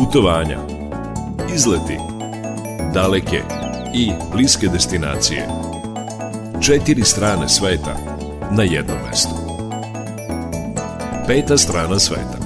Putovanja, izleti, daleke i bliske destinacije. Četiri strane sveta na jednom mestu. Peta strana sveta.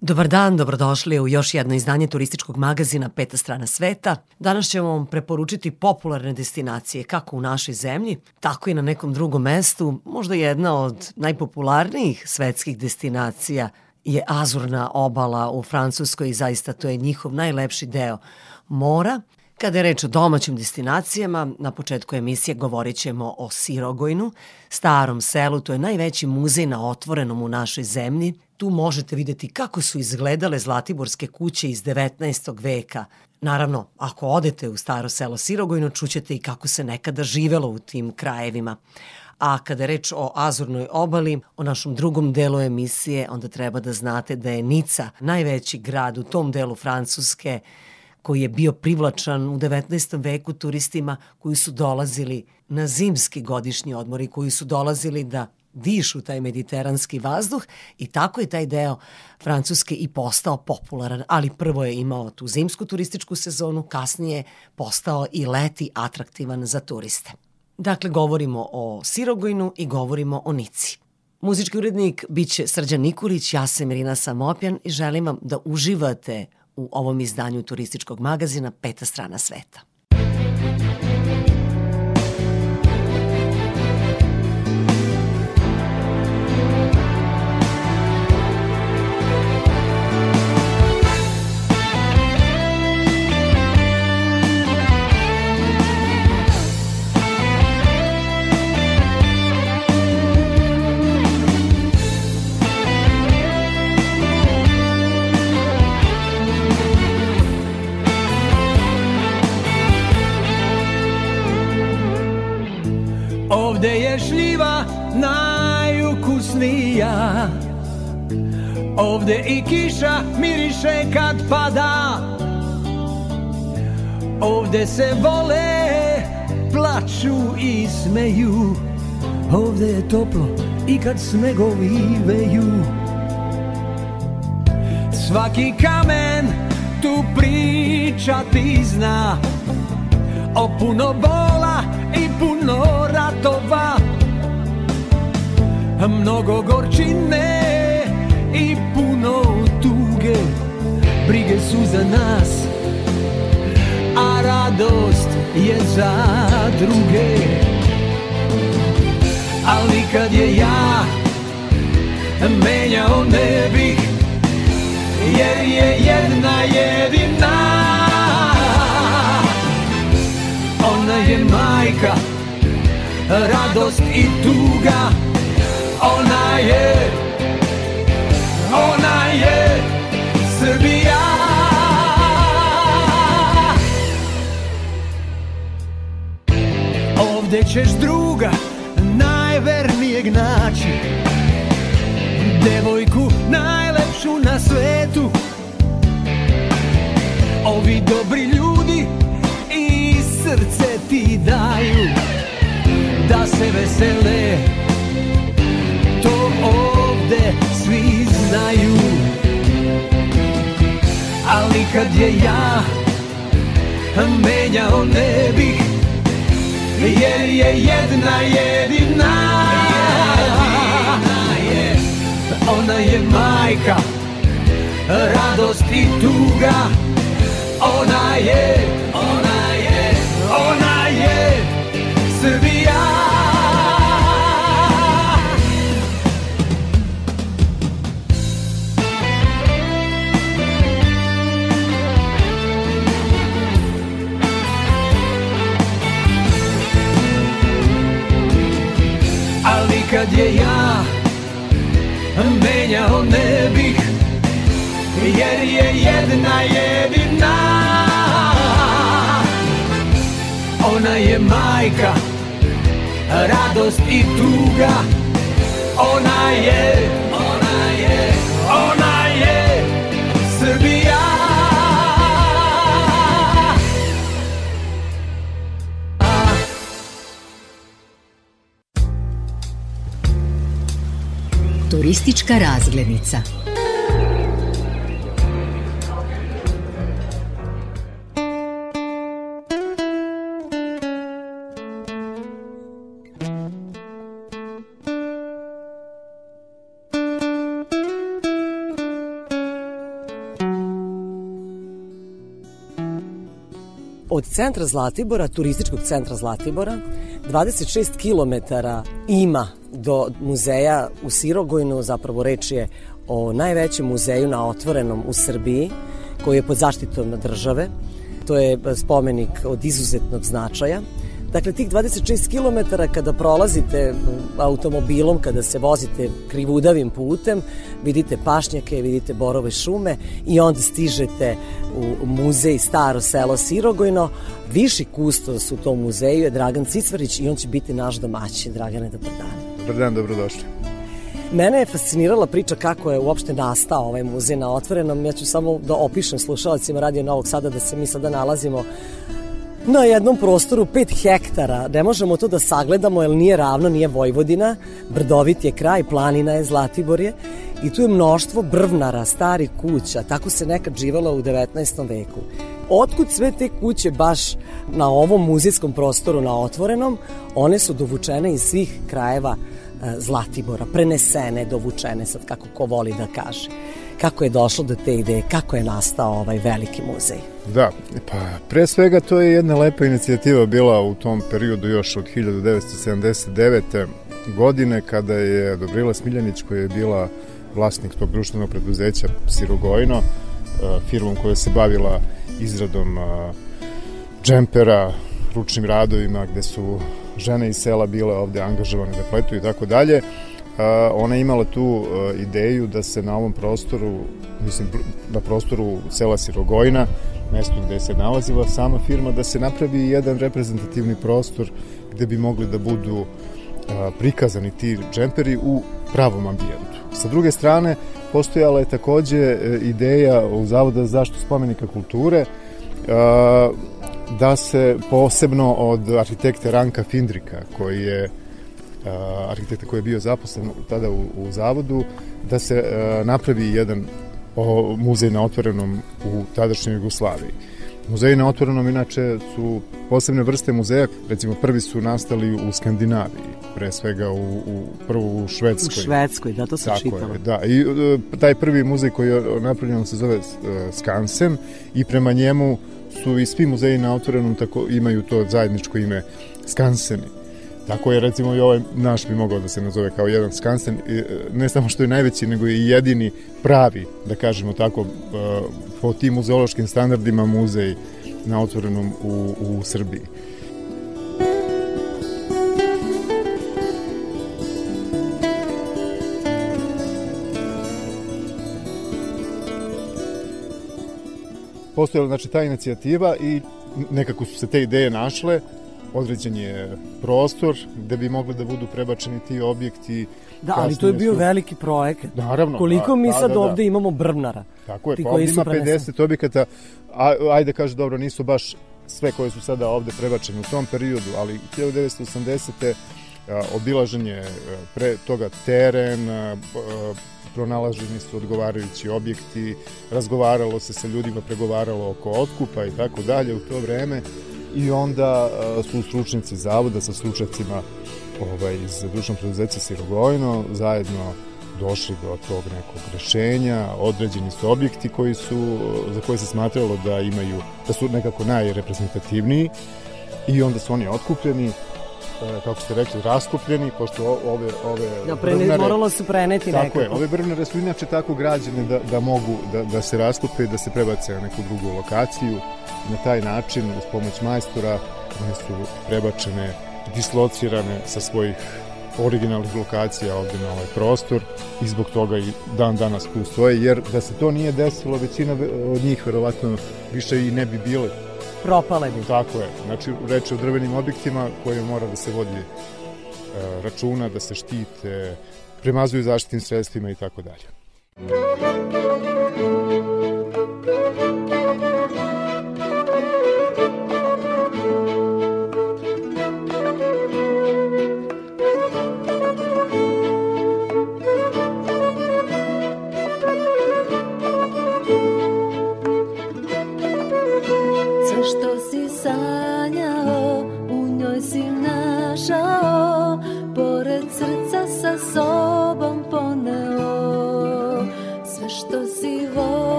Dobar dan, dobrodošli u još jedno izdanje turističkog magazina Peta strana sveta. Danas ćemo vam preporučiti popularne destinacije kako u našoj zemlji, tako i na nekom drugom mestu. Možda jedna od najpopularnijih svetskih destinacija je Azurna obala u Francuskoj i zaista to je njihov najlepši deo mora. Kada je reč o domaćim destinacijama, na početku emisije govorit ćemo o Sirogojnu, starom selu, to je najveći muzej na otvorenom u našoj zemlji. Tu možete videti kako su izgledale zlatiborske kuće iz 19. veka. Naravno, ako odete u staro selo Sirogojno, čućete i kako se nekada živelo u tim krajevima. A kada je reč o Azurnoj obali, o našom drugom delu emisije, onda treba da znate da je Nica najveći grad u tom delu Francuske koji je bio privlačan u 19. veku turistima koji su dolazili na zimski godišnji odmor i koji su dolazili da dišu taj mediteranski vazduh i tako je taj deo Francuske i postao popularan, ali prvo je imao tu zimsku turističku sezonu, kasnije postao i leti atraktivan za turiste. Dakle, govorimo o Sirogojnu i govorimo o Nici. Muzički urednik biće Srđan Nikolić, ja sam Irina Samopjan i želim vam da uživate u ovom izdanju turističkog magazina Peta strana sveta. Ovde je šljiva najukusnija? Ovde i kiša miriše kad pada. Ovde se vole, plaču i smeju. Ovde je toplo i kad snegovi veju Svaki kamen tu priča ti zna. O puno bola i puno ratova Mnogo gorčine i puno tuge. Brige su za nas, a radost je za druge. Ali kad je ja menjao ne bih Jer je jedna jedina majka, radost i tuga Ona je, ona je Srbija. Ovde ćeš druga najvernijeg naći Devojku najlepšu na svetu. Ovi dobri ljudi srce ti daju Da se vesele. To ovde svi znaju. Ali kad je ja menjao ne bih Jer je jedna jedina. Je Ona je majka Radost i tuga. Ona je Ona menjao ne bih Jer je jedna jedina. Ona je majka, radost i tuga. Ona je, Turistička razglednica. od centra Zlatibora, turističkog centra Zlatibora, 26 km ima do muzeja u Sirogojnu, zapravo reč je o najvećem muzeju na otvorenom u Srbiji, koji je pod zaštitom države. To je spomenik od izuzetnog značaja. Dakle, tih 26 km kada prolazite automobilom, kada se vozite krivudavim putem, vidite pašnjake, vidite borove šume i onda stižete u muzej Staro selo Sirogojno. Viši kustos u tom muzeju je Dragan Cicvarić i on će biti naš domaćin. Dragane, dobar dan. Dobar dan, dobrodošli. Mene je fascinirala priča kako je uopšte nastao ovaj muzej na otvorenom. Ja ću samo da opišem slušalacima Radio Novog Sada da se mi sada nalazimo na jednom prostoru 5 hektara. Ne možemo to da sagledamo jer nije ravno, nije Vojvodina. Brdovit je kraj, planina je Zlatiborje i tu je mnoštvo brvnara, starih kuća. Tako se nekad živalo u 19. veku. Otkud sve te kuće baš na ovom muzejskom prostoru na otvorenom, one su dovučene iz svih krajeva e, Zlatibora, prenesene, dovučene, sad kako ko voli da kaže. Kako je došlo do te ideje, kako je nastao ovaj veliki muzej? Da, pa pre svega to je jedna lepa inicijativa bila u tom periodu još od 1979. godine kada je Dobrila Smiljanić koja je bila vlasnik tog društvenog preduzeća Sirogojno, firmom koja se bavila izradom džempera, ručnim radovima gde su žene iz sela bile ovde angažovane da pletu i tako dalje. Ona je imala tu ideju da se na ovom prostoru, mislim na prostoru sela Sirogojna, mesto gde se nalazila sama firma, da se napravi jedan reprezentativni prostor gde bi mogli da budu prikazani ti džemperi u pravom ambijentu. Sa druge strane, postojala je takođe e, ideja u Zavoda za zaštitu spomenika kulture e, da se posebno od arhitekte Ranka Findrika, koji je e, arhitekta koji je bio zaposlen tada u, u Zavodu, da se napravi jedan muzej na otvorenom u tadašnjoj Jugoslaviji. Muzeji na otvorenom inače su posebne vrste muzeja, recimo prvi su nastali u Skandinaviji, pre svega u, u prvo u Švedskoj. U Švedskoj, da, to sam Tako čitala. Je, da, i e, taj prvi muzej koji je napravljen se zove uh, Skansen i prema njemu su i svi muzeji na otvorenom tako imaju to zajedničko ime Skanseni. Tako je recimo i ovaj naš bi mogao da se nazove kao jedan Skansen, e, ne samo što je najveći, nego i jedini pravi, da kažemo tako, po tim muzeološkim standardima muzej na otvorenom u, u Srbiji. Postojala znači ta inicijativa i nekako su se te ideje našle, određen je prostor gde bi mogli da budu prebačeni ti objekti. Da, ali to je bio su... veliki projekat. Naravno. Koliko da, mi da, sad da, da. ovde imamo brvnara? Tako je, pa ovde ima 50 objekata, a, ajde kaže dobro, nisu baš sve koje su sada ovde prebačene u tom periodu, ali 1980. obilažen je pre toga teren, pronalaženi su odgovarajući objekti, razgovaralo se sa ljudima, pregovaralo oko otkupa i tako dalje u to vreme i onda su stručnici zavoda sa stručnjacima ovaj, iz društvenog preduzeća Sirogojno zajedno došli do tog nekog rešenja, određeni su objekti koji su, za koje se smatralo da imaju, da su nekako najreprezentativniji i onda su oni otkupljeni, e, kako ste rekli, raskupljeni, pošto ove, ove da, prene, brvnare... Moralo se preneti tako nekako. je, ove brvnare su inače tako građene da, da mogu da, da se raskupe i da se prebace na neku drugu lokaciju. Na taj način, uz pomoć majstora, one su prebačene, dislocirane sa svojih originalnih lokacija ovde na ovaj prostor i zbog toga i dan danas tu stoje, jer da se to nije desilo, većina od njih verovatno više i ne bi bile. Propale bi. Tako je. Znači, reč o drvenim objektima koje mora da se vodi e, računa, da se štite, premazuju zaštitnim sredstvima i tako dalje. našao, pored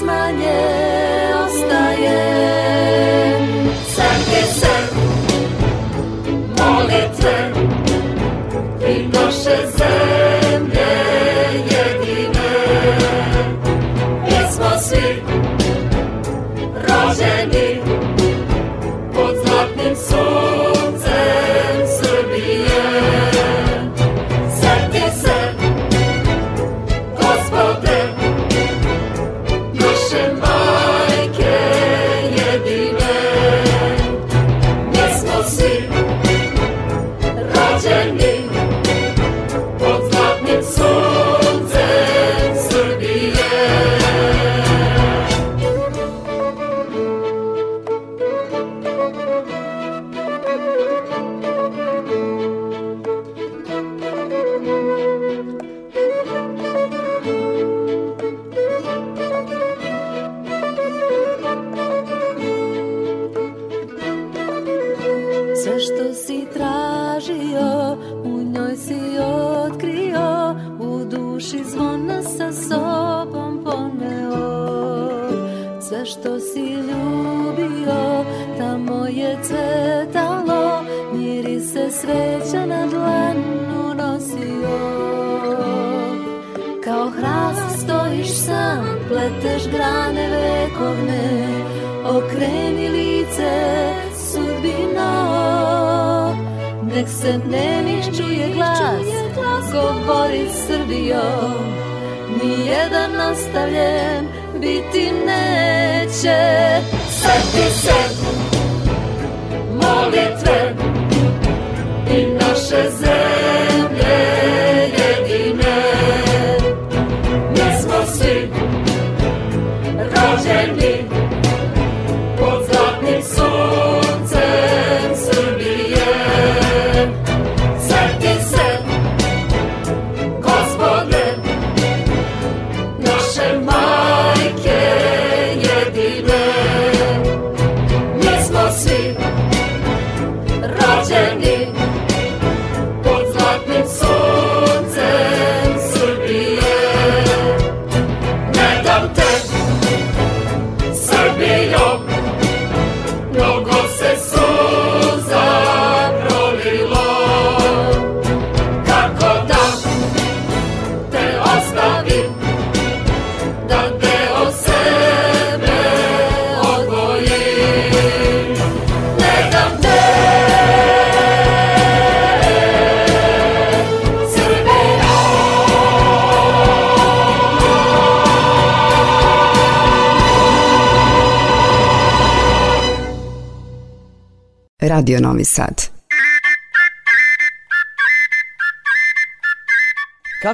pismanje ostaje. Setite se molitve i naše zemlje jedine. Mi smo svi rođeni pod zlatnim suncem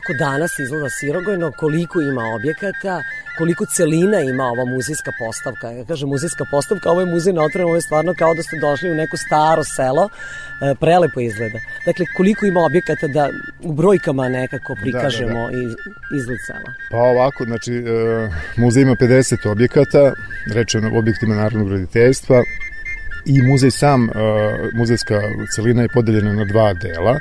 Kako danas izgleda Sirogojno, koliko ima objekata, koliko celina ima ova muzejska postavka. Ja kažem muzejska postavka, ovo je muzej na otvorenom, ovo je stvarno kao da ste došli u neko staro selo, e, prelepo izgleda. Dakle, koliko ima objekata da u brojkama nekako prikažemo da, da, da. izgled sela. Pa ovako, znači, e, muzej ima 50 objekata, reče o objektima narodnog graditeljstva, i muzej sam, e, muzejska celina je podeljena na dva dela.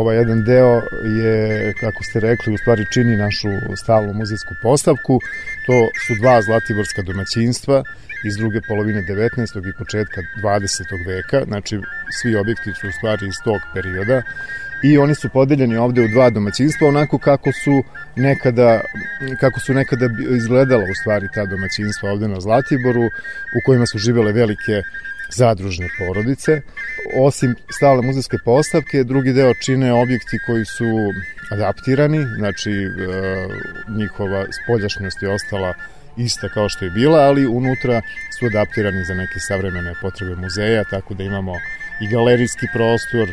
Ovaj jedan deo je, kako ste rekli, u stvari čini našu stalnu muzejsku postavku. To su dva zlatiborska domaćinstva iz druge polovine 19. i početka 20. veka. Znači, svi objekti su u stvari iz tog perioda i oni su podeljeni ovde u dva domaćinstva onako kako su nekada kako su nekada izgledala u stvari ta domaćinstva ovde na Zlatiboru u kojima su živele velike zadružne porodice. Osim stalne muzejske postavke, drugi deo čine objekti koji su adaptirani, znači e, njihova spoljašnjost je ostala ista kao što je bila, ali unutra su adaptirani za neke savremene potrebe muzeja, tako da imamo i galerijski prostor,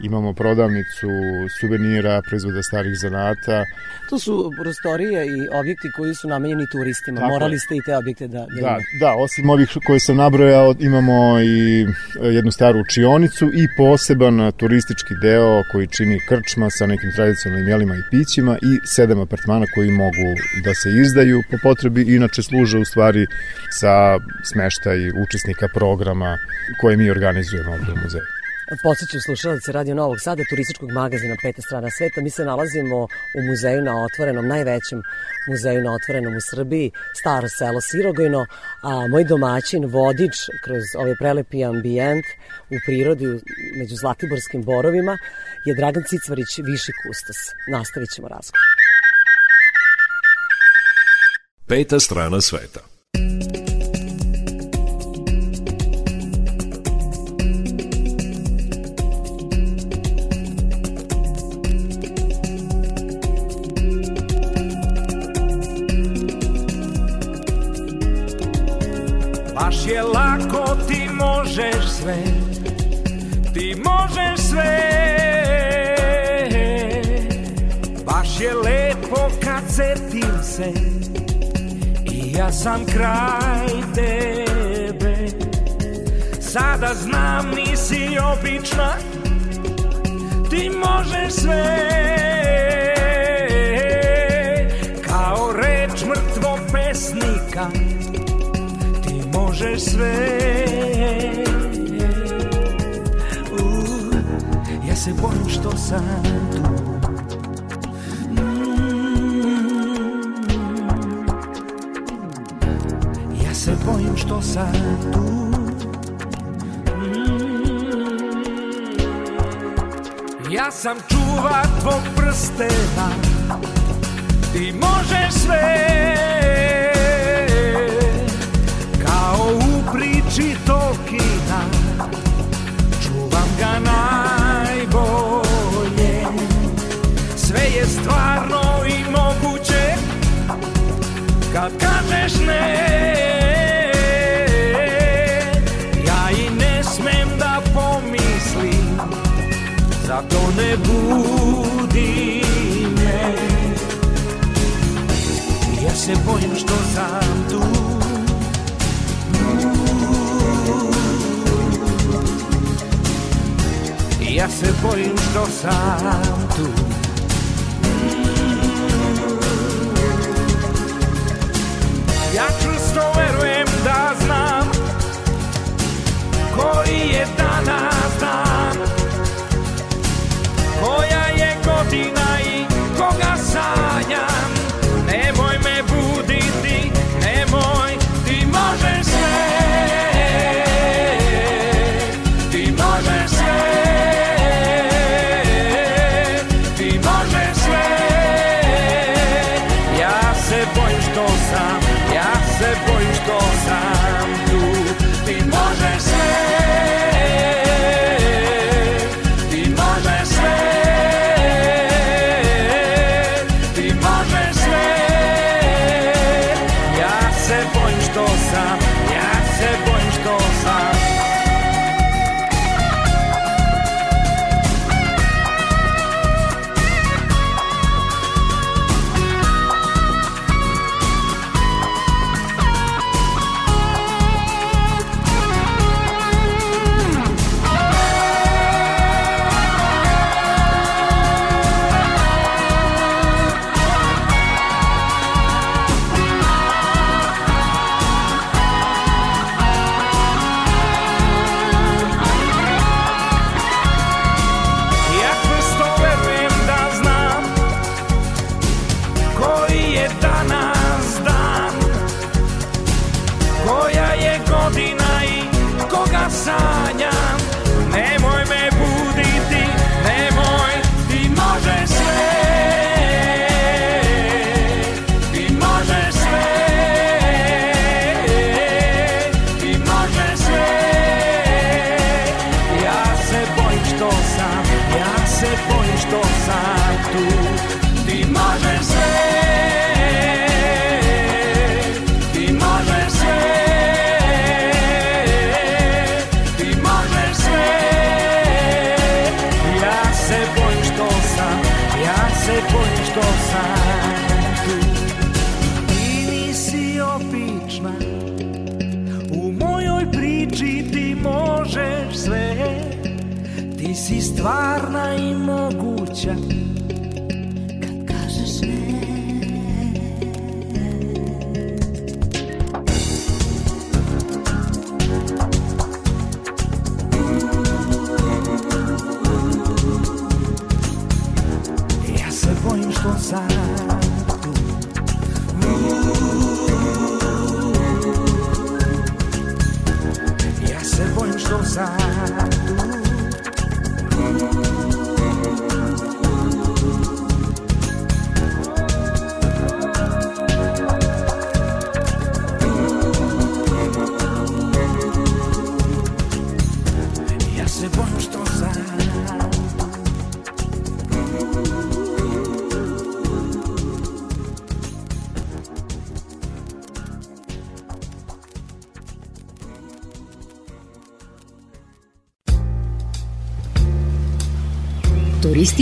imamo prodavnicu suvenira, proizvoda starih zanata. To su prostorije i objekti koji su namenjeni turistima. Tako Morali ste i te objekte da, da, da. Da, osim ovih koje sam nabrojao, imamo i jednu staru učionicu i poseban turistički deo koji čini krčma sa nekim tradicionalnim jelima i pićima i sedam apartmana koji mogu da se izdaju po potrebi, inače služe u stvari sa smeštaj učesnika programa koje mi organizujemo ovde u muzeju. Podseću slušalce Radio Novog Sada, turističkog magazina Peta strana sveta. Mi se nalazimo u muzeju na otvorenom, najvećem muzeju na otvorenom u Srbiji, staro selo Sirogojno, a moj domaćin, vodič kroz ovaj prelepi ambijent u prirodi među Zlatiborskim borovima je Dragan Cicvarić, viši kustos. Nastavit ćemo razgovor. Peta strana sveta. Je lako, ti možeš sve. Ti možeš sve. Baš je lepo kad setim se I ja sam kraj tebe. Sada znam nisi obična. Ti možeš sve. Kao reč mrtvog pesnika možeš sve. Uh, Ja se bojim što sam tu. Mm. Ja se bojim što sam tu. Mm. Ja sam čuvar tvog prstena. Ti možeš sve u priči Tolkiena Čuvam ga najbolje. Sve je stvarno i moguće Kad kažeš ne. Ja i ne smem da pomislim Zato ne budi me. Ja se bojim što sam tu Ja se bojim što sam tu. Ja čvrsto verujem da znam Koji je danas dan. Koja je godina i koga sanjam. Nemoj me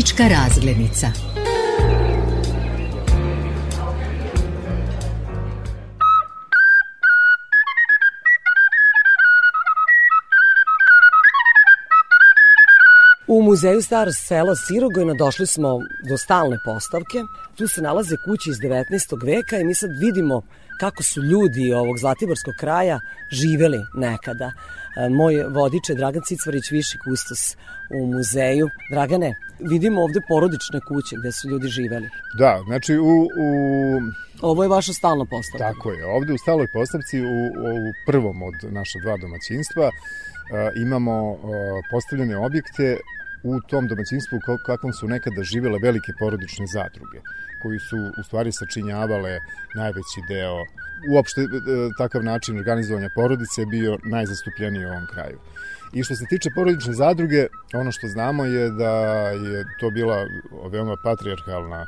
Turistička razglednica. U muzeju Staro selo Sirogojno došli smo do stalne postavke. Tu se nalaze kuće iz 19. veka i mi sad vidimo kako su ljudi ovog Zlatiborskog kraja živeli nekada. E, Moj vodič je Dragan Cicvarić, viši kustos u muzeju. Dragane, vidimo ovde porodične kuće gde su ljudi živeli. Da, znači u, u Ovo je vaša stalna postavka. Tako je. Ovde u staloj postavci u, u prvom od naša dva domaćinstva imamo postavljene objekte u tom domaćinstvu kakvom su nekada živele velike porodične zadruge koji su u stvari sačinjavale najveći deo uopšte e, takav način organizovanja porodice je bio najzastupljeniji u ovom kraju. I što se tiče porodične zadruge, ono što znamo je da je to bila veoma patrijarhalna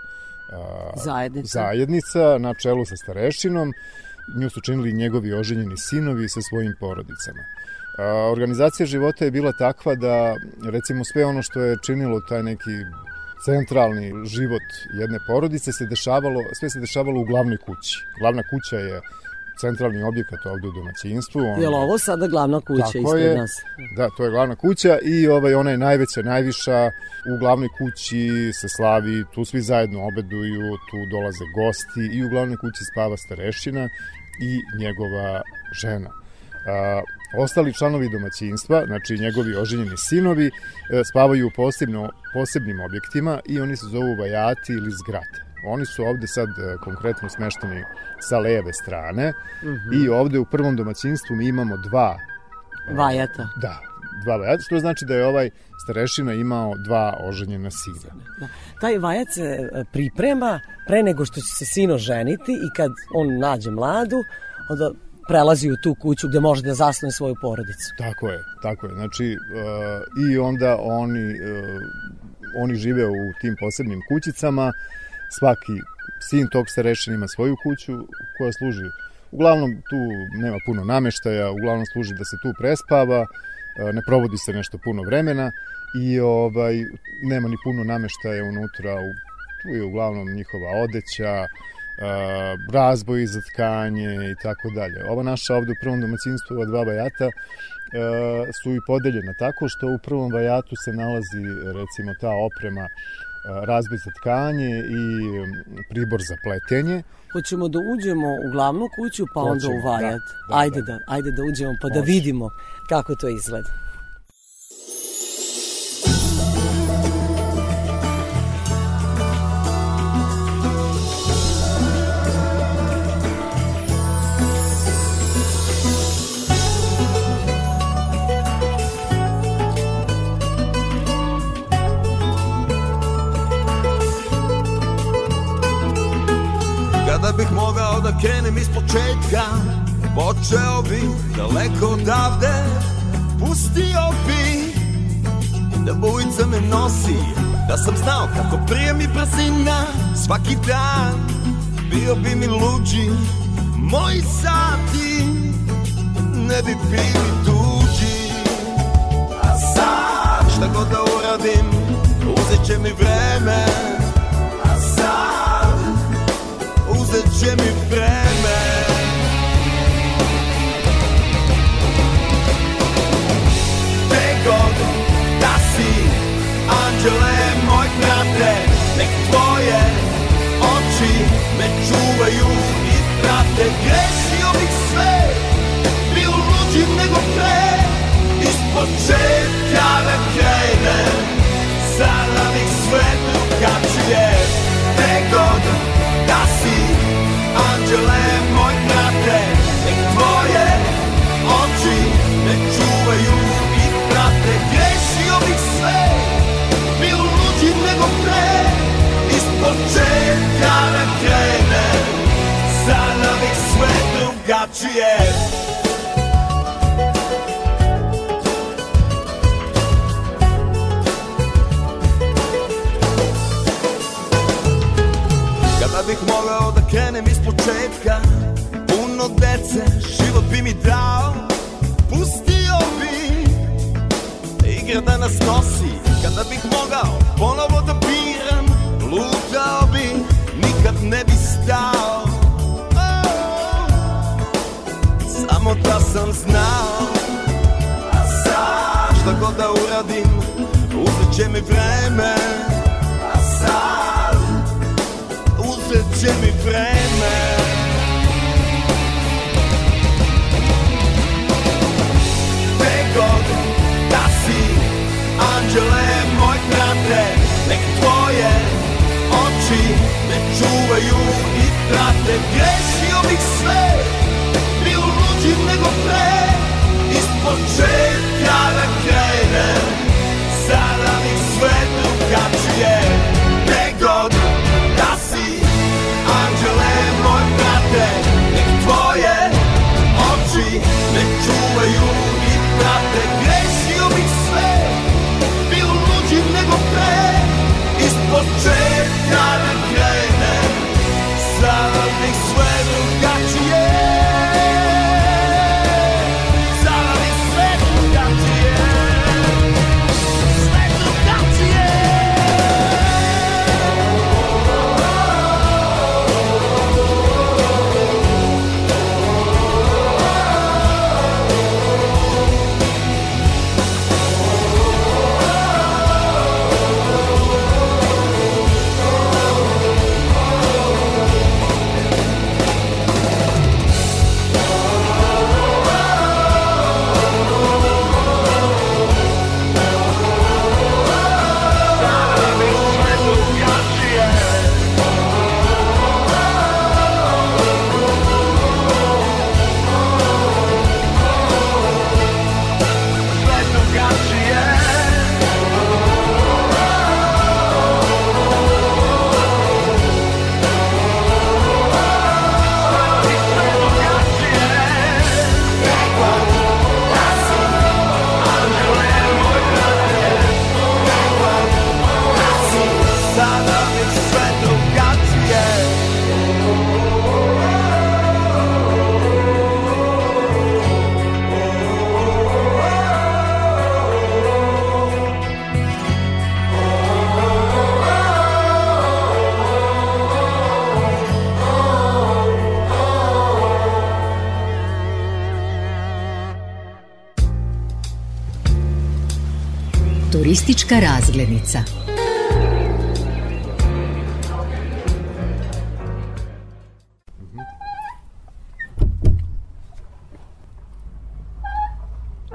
a, Zajednica. zajednica na čelu sa starešinom. Nju su činili njegovi oženjeni sinovi sa svojim porodicama. Organizacija života je bila takva da, recimo, sve ono što je činilo taj neki centralni život jedne porodice se dešavalo, sve se dešavalo u glavnoj kući. Glavna kuća je centralni objekat ovde u domaćinstvu. On, Je li ovo sada glavna kuća Tako ispred je. nas? Da, to je glavna kuća i ovaj, ona je najveća, najviša. U glavnoj kući se slavi, tu svi zajedno obeduju, tu dolaze gosti i u glavnoj kući spava starešina i njegova žena. A, ostali članovi domaćinstva, znači njegovi oženjeni sinovi, e, spavaju u posebno, posebnim objektima i oni se zovu vajati ili zgrade. Oni su ovde sad e, konkretno smešteni sa leve strane i ovde u prvom domaćinstvu mi imamo dva Vajata. Da, dva vajata, što znači da je ovaj starešina imao dva oženjena sina. Da. Taj vajac se e, priprema pre nego što će se sino ženiti i kad on nađe mladu, onda prelazi u tu kuću gde može da zasnuje svoju porodicu. Tako je, tako je. Znači, uh, i onda oni, uh, oni žive u tim posebnim kućicama, svaki sin tog starešina ima svoju kuću koja služi Uglavnom tu nema puno nameštaja, uglavnom služi da se tu prespava, e, ne provodi se nešto puno vremena i ovaj nema ni puno nameštaja unutra, tu je uglavnom njihova odeća, razboj za tkanje i tako dalje. Ova naša ovde u prvom domaćinstvu, ova dva vajata, e, su i podeljena tako što u prvom vajatu se nalazi recimo ta oprema razboj za tkanje i pribor za pletenje, Hoćemo da uđemo u glavnu kuću, pa onda u Hoćemo, vajat. da, da, ajde, da. da, ajde da uđemo pa da Može. vidimo kako to izgleda. Krenem iz početka Počeo bih daleko odavde Pustio bih da bujica me nosi Da sam znao kako prije mi brzina. Svaki dan bio bi mi luđi Moji sati ne bi bili tuđi. A sad šta god da uradim Uzet će mi vreme uzet će mi vreme. Gde god da si, anđele moj krate Nek tvoje oči me čuvaju i prate. Grešio bih sve, bio luđim nego pre Iz početka da krenem,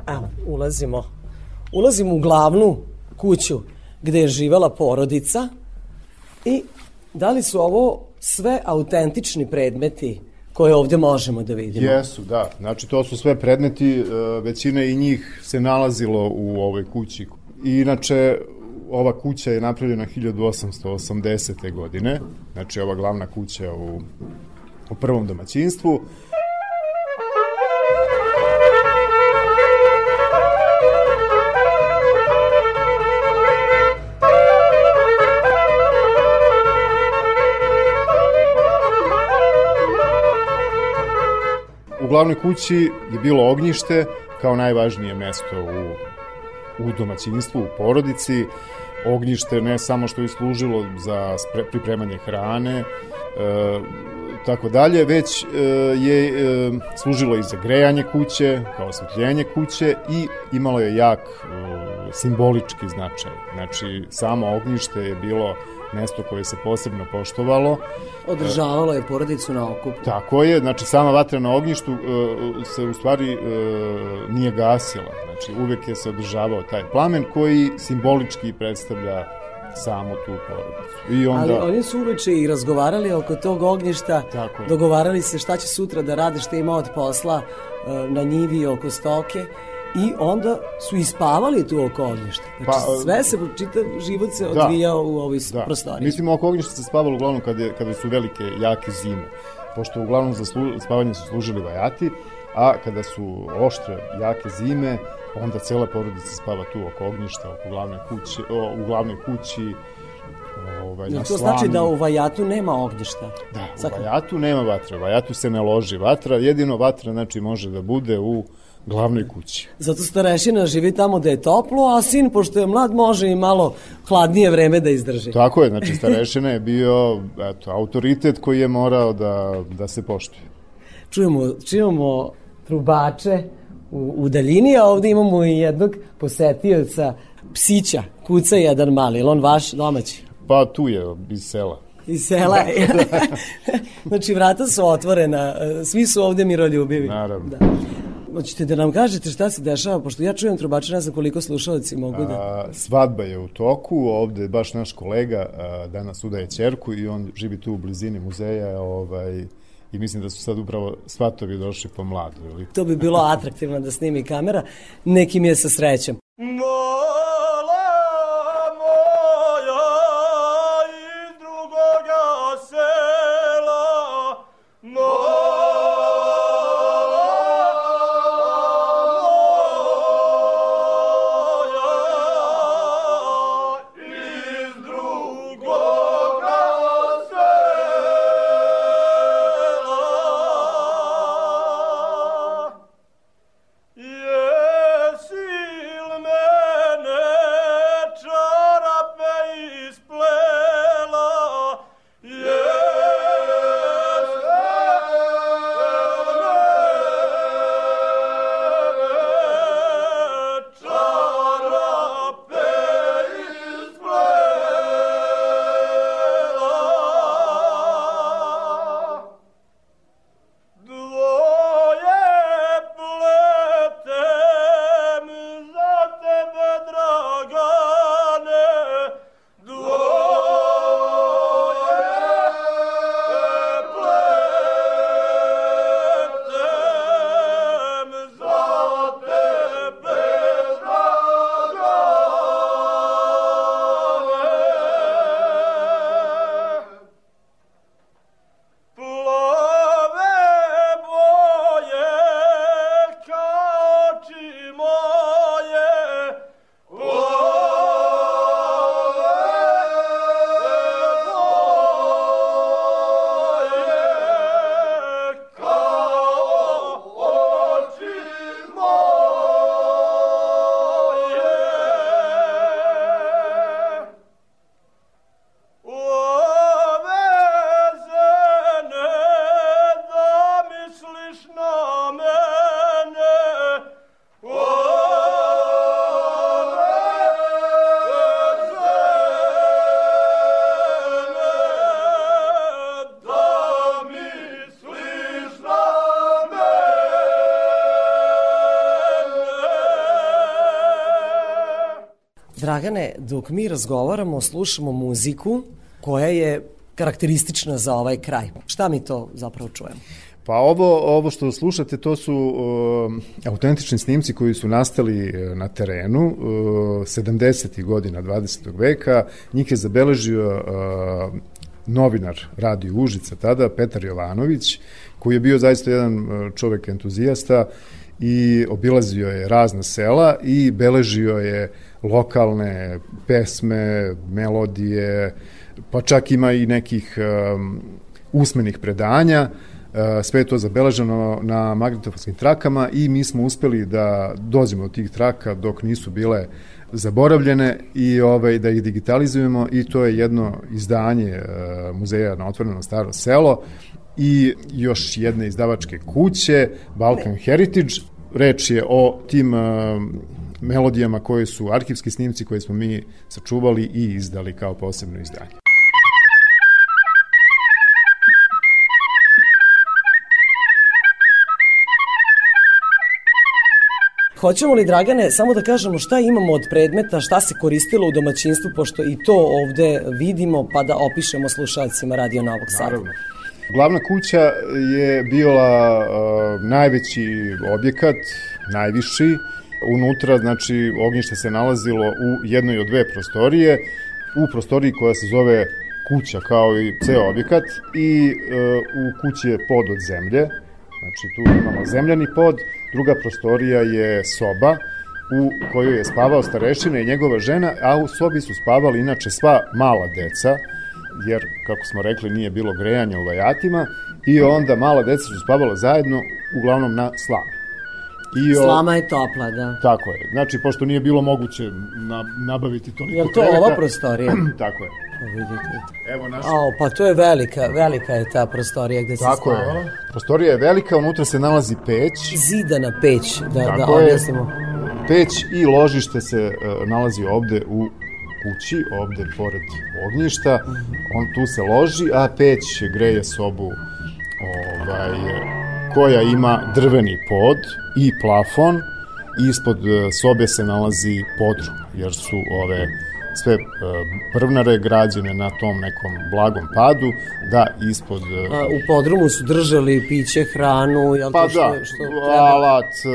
Evo, ulazimo. Ulazimo u glavnu kuću gde je živela porodica i da li su ovo sve autentični predmeti koje ovdje možemo da vidimo? Jesu, da. Znači, to su sve predmeti, e, većina i njih se nalazilo u ovoj kući. Inače, ova kuća je napravljena 1880. godine, znači ova glavna kuća u, u prvom domaćinstvu. Glavnoj kući je bilo ognjište kao najvažnije mesto u, u domaćinstvu, u porodici. Ognjište ne samo što je služilo za spre, pripremanje hrane, e, tako dalje, već e, je e, služilo i za grejanje kuće, kao osvetljenje kuće i imalo je jak e, simbolički značaj. Znači, samo ognjište je bilo mesto koje se posebno poštovalo. Održavalo je porodicu na okupu. Tako je, znači sama vatra na ognjištu e, se u stvari e, nije gasila. Znači uvek je se održavao taj plamen koji simbolički predstavlja samu tu porodicu. I onda... Ali oni su uveče i razgovarali oko tog ognjišta, Tako je. dogovarali se šta će sutra da rade, šta ima od posla e, na njivi oko stoke i onda su ispavali tu oko ognjišta. Znači, Pa, sve se, čitav život se odvijao u ovoj da. prostoriji. Mislim, oko ognjišta se spavalo uglavnom kada, je, kada su velike, jake zime. Pošto uglavnom za slu, spavanje su služili vajati, a kada su oštre, jake zime, onda cela porodica spava tu oko ognjišta, oko glavne kuće, o, u glavnoj kući, ovaj, na to znači slanu. da u Vajatu nema ognjišta? Da, u Vajatu nema vatre, u Vajatu se ne loži vatra, jedino vatra znači može da bude u glavnoj kući. Zato starešina živi tamo da je toplo, a sin, pošto je mlad, može i malo hladnije vreme da izdrži. Tako je, znači starešina je bio eto, autoritet koji je morao da, da se poštuje. Čujemo, čujemo trubače u, u daljini, a ovde imamo i jednog posetioca, psića, kuca jedan mali, ili on vaš domaći? Pa tu je iz sela. Iz sela. znači, vrata su otvorena, e, svi su ovde miroljubivi. Naravno. Da. Hoćete da nam kažete šta se dešava, pošto ja čujem trubače, ne znam koliko slušalci mogu da... A, svadba je u toku, ovde je baš naš kolega a, danas udaje ćerku i on živi tu u blizini muzeja ovaj, i mislim da su sad upravo svatovi došli po mladu. Ili? To bi bilo atraktivno da snimi kamera, nekim je sa srećom. Mala Dragane, dok mi razgovaramo, slušamo muziku koja je karakteristična za ovaj kraj. Šta mi to zapravo čujemo? Pa ovo, ovo što slušate, to su uh, autentični snimci koji su nastali uh, na terenu uh, 70. godina 20. veka. Njih je zabeležio uh, novinar Radio Užica tada, Petar Jovanović, koji je bio zaista jedan uh, čovek entuzijasta i obilazio je razna sela i beležio je lokalne pesme, melodije, pa čak ima i nekih um, usmenih predanja. E, sve je to zabeleženo na magnetofonskim trakama i mi smo uspeli da dođemo do tih traka dok nisu bile zaboravljene i ovaj da ih digitalizujemo i to je jedno izdanje e, muzeja na otvoreno staro selo i još jedne izdavačke kuće Balkan Heritage reč je o tim e, melodijama koje su arhivski snimci koje smo mi sačuvali i izdali kao posebno izdanje. Hoćemo li, Dragane, samo da kažemo šta imamo od predmeta, šta se koristilo u domaćinstvu, pošto i to ovde vidimo, pa da opišemo slušalcima Radio Novog Sada. Naravno. Glavna kuća je bila uh, najveći objekat, najviši. Unutra, znači, ognjište se nalazilo u jednoj od dve prostorije, u prostoriji koja se zove kuća kao i ceo objekat i uh, u kući je pod od zemlje, znači tu imamo zemljani pod, druga prostorija je soba u kojoj je spavao starešina i njegova žena, a u sobi su spavali inače sva mala deca, jer, kako smo rekli, nije bilo grejanja u vajatima, i onda mala deca su spavala zajedno, uglavnom na slami. I o- Slama je topla, da. Tako je. Znači, pošto nije bilo moguće na, nabaviti toliko Je li to kreveta- ova prostorija? Tako je. Pa vidite. Evo naša... A, pa to je velika, velika je ta prostorija gde se Tako je. Prostorija je velika, unutra se nalazi peć. Zidana peć, da, da Tako je. objasnimo. Peć i ložište se e, nalazi ovde u kući, ovde pored ognjišta. On tu se loži, a peć greje sobu ovaj, koja ima drveni pod i plafon. Ispod e, sobe se nalazi podrum, jer su ove sve e, brvnare građene na tom nekom blagom padu, da ispod... e, A, u podrumu su držali piće, hranu, jel Pa to što, da, što treba? alat e,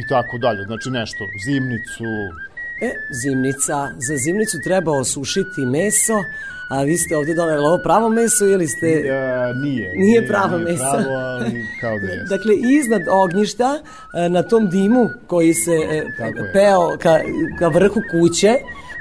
i tako dalje. Znači nešto, zimnicu, E, zimnica. Za zimnicu treba osušiti meso, a vi ste ovde doneli ovo pravo meso ili ste... e, nije. Nije pravo nije meso. pravo, ali kao da jeste. Dakle, iznad ognjišta, e, na tom dimu koji se e, Tako je. peo ka, ka vrhu kuće,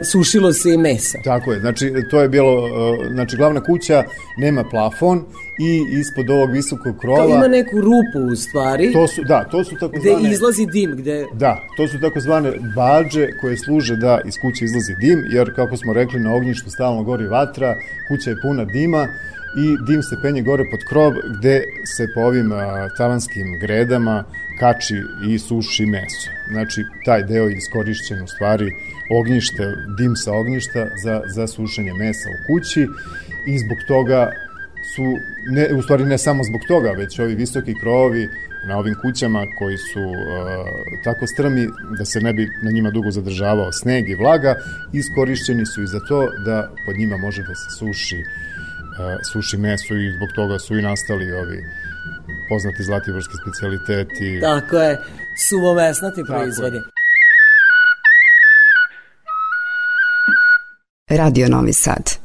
sušilo se i meso. Tako je, znači to je bilo, e, znači glavna kuća nema plafon i ispod ovog visokog krova... Kao ima neku rupu u stvari, To su, da, to su gde takozvane... izlazi dim, gde... Da, to su takozvane bađe koje služe da iz kuće izlazi dim, jer kako smo rekli na ognjištu stalno gori vatra, kuća je puna dima i dim se penje gore pod krov gde se po ovim a, tavanskim gredama kači i suši meso. Znači, taj deo je iskorišćen u stvari ognjište, dim sa ognjišta za, za sušenje mesa u kući i zbog toga su, ne, u stvari ne samo zbog toga, već ovi visoki krovovi na ovim kućama koji su uh, tako strmi da se ne bi na njima dugo zadržavao sneg i vlaga, iskorišćeni su i za to da pod njima može da se suši, uh, suši meso i zbog toga su i nastali ovi poznati zlatiborski specialiteti. Tako je, suvomesnati je. proizvodi. Radio Novi Sad.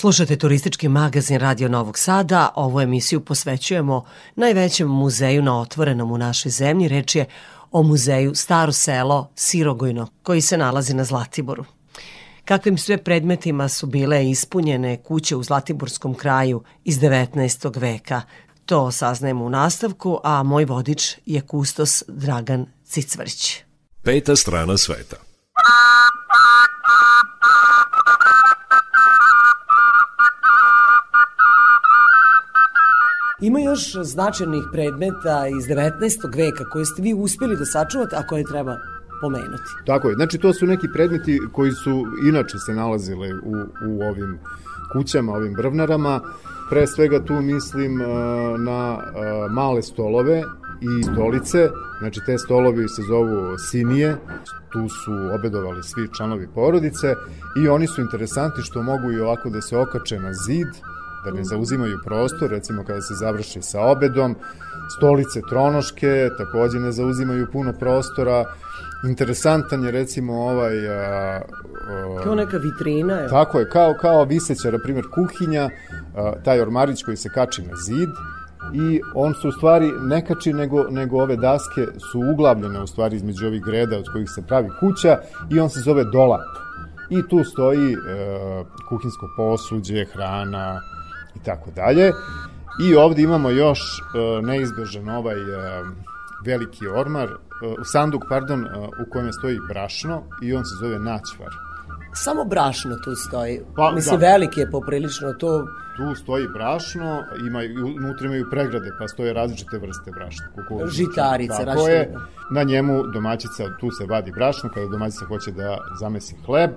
Slušate turistički magazin Radio Novog Sada. Ovu emisiju posvećujemo najvećem muzeju na otvorenom u našoj zemlji. Reč je o muzeju Staro selo Sirogojno, koji se nalazi na Zlatiboru. Kakvim sve predmetima su bile ispunjene kuće u Zlatiborskom kraju iz 19. veka. To saznajemo u nastavku, a moj vodič je kustos Dragan Cicvrć. Peta strana sveta. Ima još značajnih predmeta iz 19. veka koje ste vi uspjeli da sačuvate, a koje treba pomenuti. Tako je, znači to su neki predmeti koji su inače se nalazile u, u ovim kućama, ovim brvnarama. Pre svega tu mislim uh, na uh, male stolove i stolice, znači te stolovi se zovu sinije, tu su obedovali svi članovi porodice i oni su interesanti što mogu i ovako da se okače na zid, da ne zauzimaju prostor, recimo kada se završi sa obedom, stolice tronoške takođe ne zauzimaju puno prostora, interesantan je recimo ovaj a, a, Kao neka vitrina. Je. Tako je, kao, kao viseća, na primjer, kuhinja, a, taj ormarić koji se kači na zid i on se u stvari ne kači nego, nego ove daske su uglavljene u stvari između ovih greda od kojih se pravi kuća i on se zove dolap. I tu stoji e, kuhinsko posuđe, hrana i tako dalje. I ovde imamo još e, neizbežan ovaj e, veliki ormar, e, sanduk, pardon, u kojem stoji brašno i on se zove naćvar. Samo brašno tu stoji. Pa, Mislim, da. veliki je poprilično to. Tu stoji brašno, ima, unutra imaju pregrade, pa stoje različite vrste brašna. kukuruz, Žitarice, različite. je. Na njemu domaćica, tu se vadi brašno, kada domaćica hoće da zamesi hleb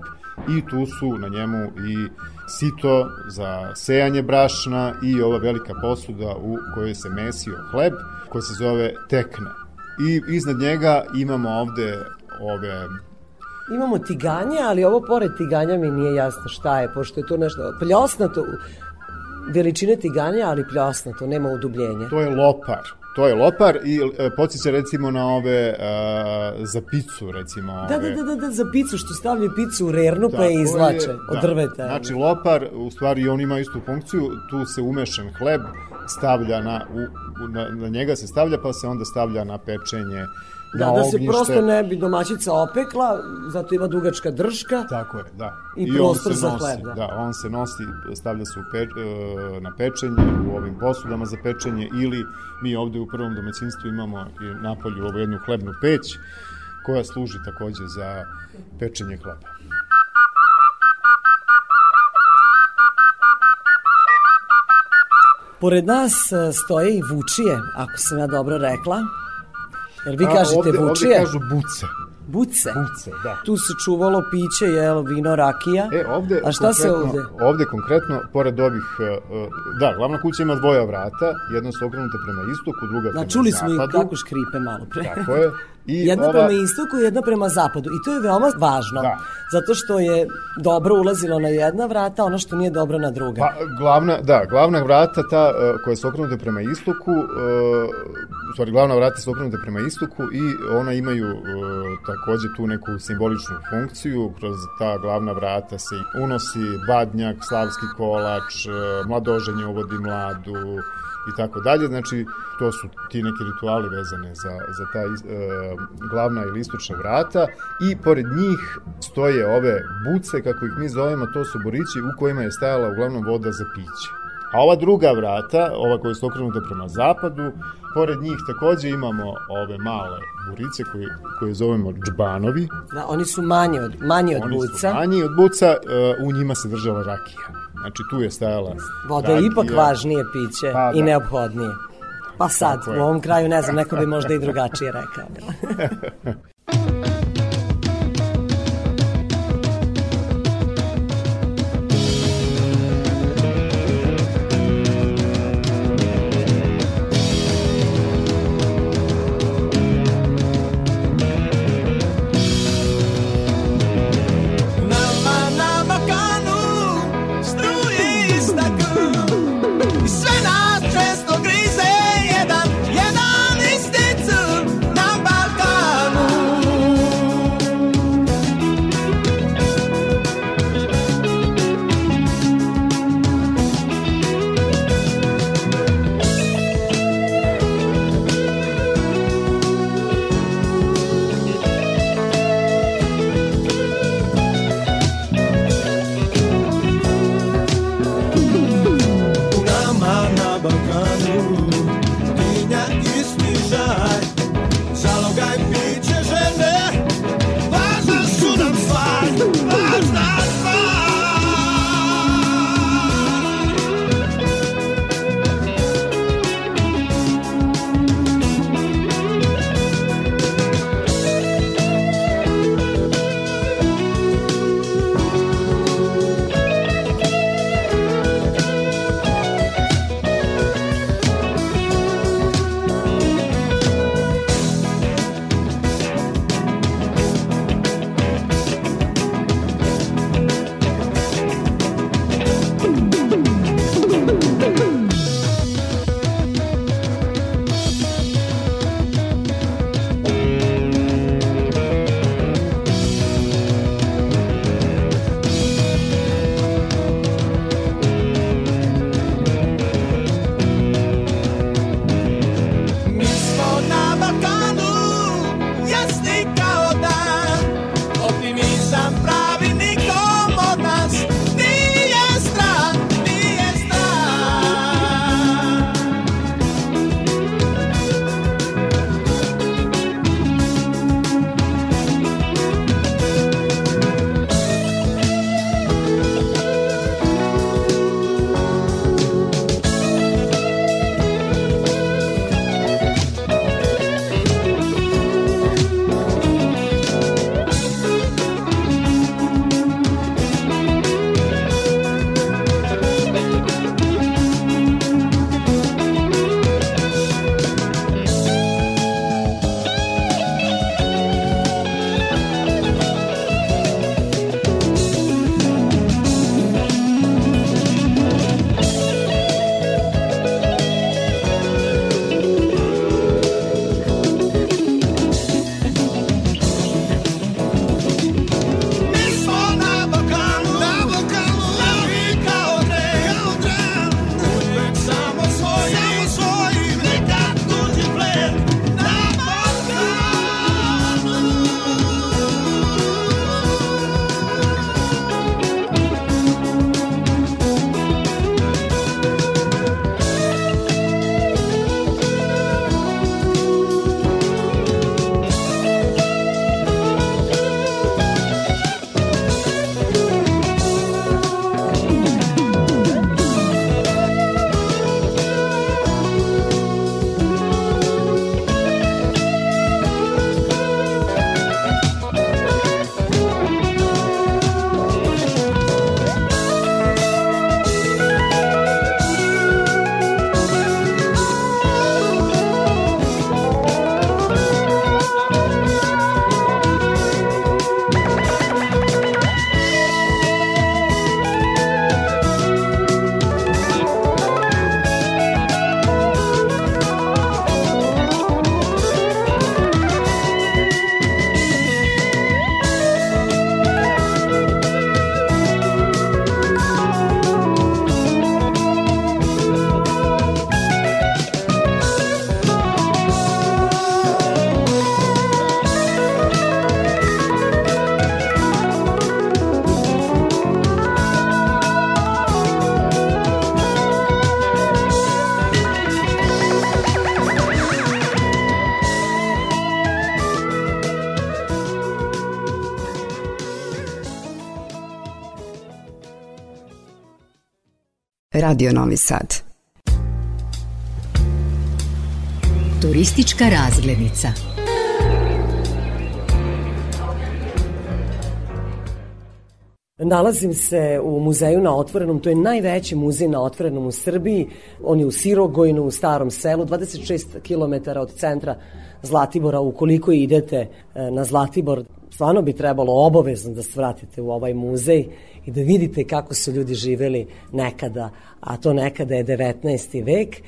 i tu su na njemu i sito za sejanje brašna i ova velika posuda u kojoj se mesio hleb, koja se zove tekne. I iznad njega imamo ovde ove Imamo tiganje, ali ovo pored tiganja mi nije jasno šta je, pošto je to nešto pljosnato, veličine tiganja, ali pljosnato, nema udubljenja. To je lopar. To je lopar i e, podsjeća recimo na ove e, za picu recimo. Da, ove, da, da, da, da, za picu, što stavljaju picu u rernu pa je Tako izlače je, od da. drveta. Znači lopar, u stvari on ima istu funkciju, tu se umešan hleb stavlja na, u, u- na, na njega se stavlja pa se onda stavlja na pečenje, da, na da se prosto ne bi domaćica opekla, zato ima dugačka drška. Tako je, da. I on prostor se za nosi, hleb, da. Da, on se nosi, stavlja se u pe, e, na pečenje, u ovim posudama za pečenje ili mi ovde u prvom domaćinstvu imamo i napolju ovu jednu hlebnu peć koja služi takođe za pečenje hleba. Pored nas e, stoje i vučije, ako sam ja dobro rekla. Jer vi A, kažete ovde, vučije? Ovde kažu buce. Buce. Buce, da. Tu se čuvalo piće, jel, vino, rakija. E, ovde A šta se ovde? Ovde konkretno, pored ovih, e, e, da, glavna kuća ima dvoja vrata, jedna su okrenuta prema istoku, druga prema Da, čuli smo i zapadu. kako škripe malo pre. Tako je. I jedna ova, prema istoku, jedna prema zapadu. I to je veoma važno. Da. Zato što je dobro ulazilo na jedna vrata, ono što nije dobro na druga. Pa, glavna, da, glavna vrata ta e, koja su okrenute prema istoku, e, u stvari glavna vrata su okrenute prema istoku i ona imaju e, takođe tu neku simboličnu funkciju, kroz ta glavna vrata se unosi badnjak, slavski kolač, e, mladoženje uvodi mladu i tako dalje, znači to su ti neki rituali vezane za, za ta e, glavna ili istočna vrata i pored njih stoje ove buce, kako ih mi zovemo, to su borići u kojima je stajala uglavnom voda za piće. A ova druga vrata, ova koja su okrenuta prema zapadu, pored njih takođe imamo ove male burice koje, koje zovemo džbanovi. Da, oni su manji od, manji od Oni buca. su manji od buca, e, u njima se držala rakija. Znači tu je stajala Voda je ipak važnije piće Pa, i da. neophodnije. Pa sad, u ovom kraju, ne znam, neko bi možda i drugačije rekao. Radio Novi Sad. Turistička razglednica. Nalazim se u muzeju na otvorenom, to je najveći muzej na otvorenom u Srbiji. On je u Sirogojnu, u starom selu, 26 km od centra Zlatibora. Ukoliko idete e, na Zlatibor, stvarno bi trebalo obavezno da svratite u ovaj muzej i da vidite kako su ljudi živeli nekada, a to nekada je 19. vek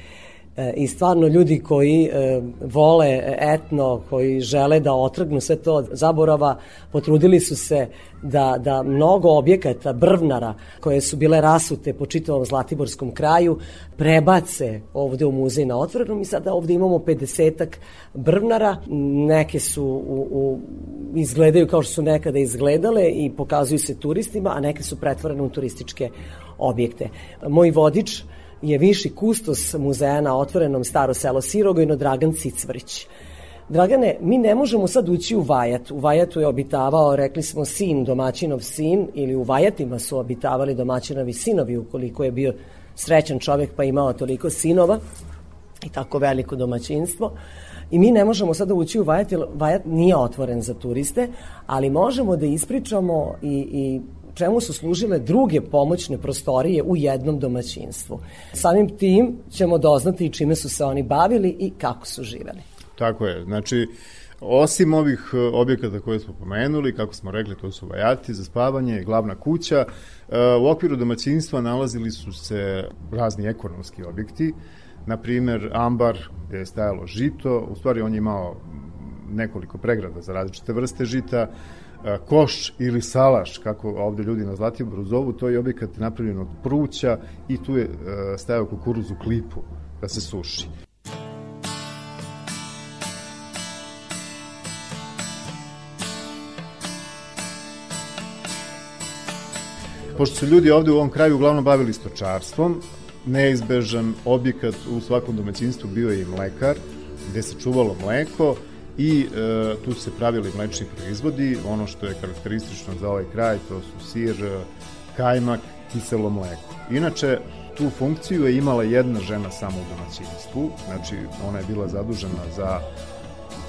i stvarno ljudi koji e, vole etno, koji žele da otrgnu sve to od zaborava, potrudili su se da, da mnogo objekata, brvnara, koje su bile rasute po čitavom Zlatiborskom kraju, prebace ovde u muzej na otvorenom i sada ovde imamo 50 brvnara, neke su u, u, izgledaju kao što su nekada izgledale i pokazuju se turistima, a neke su pretvorene u turističke objekte. Moj vodič je viši kustos muzeja na otvorenom staro selo Sirogojno Dragan Cicvrić. Dragane, mi ne možemo sad ući u Vajat. U Vajatu je obitavao, rekli smo, sin, domaćinov sin, ili u Vajatima su obitavali domaćinovi sinovi, ukoliko je bio srećan čovek pa imao toliko sinova i tako veliko domaćinstvo. I mi ne možemo sada ući u Vajat, jer Vajat nije otvoren za turiste, ali možemo da ispričamo i, i čemu su služile druge pomoćne prostorije u jednom domaćinstvu. Samim tim ćemo doznati i čime su se oni bavili i kako su živeli. Tako je, znači, osim ovih e, objekata koje smo pomenuli, kako smo rekli, to su vajati za spavanje, glavna kuća, e, u okviru domaćinstva nalazili su se razni ekonomski objekti, na primer ambar gde je stajalo žito, u stvari on je imao nekoliko pregrada za različite vrste žita, koš ili salaš, kako ovde ljudi na Zlatiboru zovu, to je objekat napravljen od pruća i tu je stajao kukuruz u klipu da se suši. Pošto su ljudi ovde u ovom kraju uglavnom bavili stočarstvom, neizbežan objekat u svakom domaćinstvu bio je i mlekar, gde se čuvalo mleko i e, tu se pravili mlečni proizvodi. Ono što je karakteristično za ovaj kraj, to su sir, kajmak, kiselo mleko. Inače, tu funkciju je imala jedna žena samo u domaćinstvu, znači ona je bila zadužena za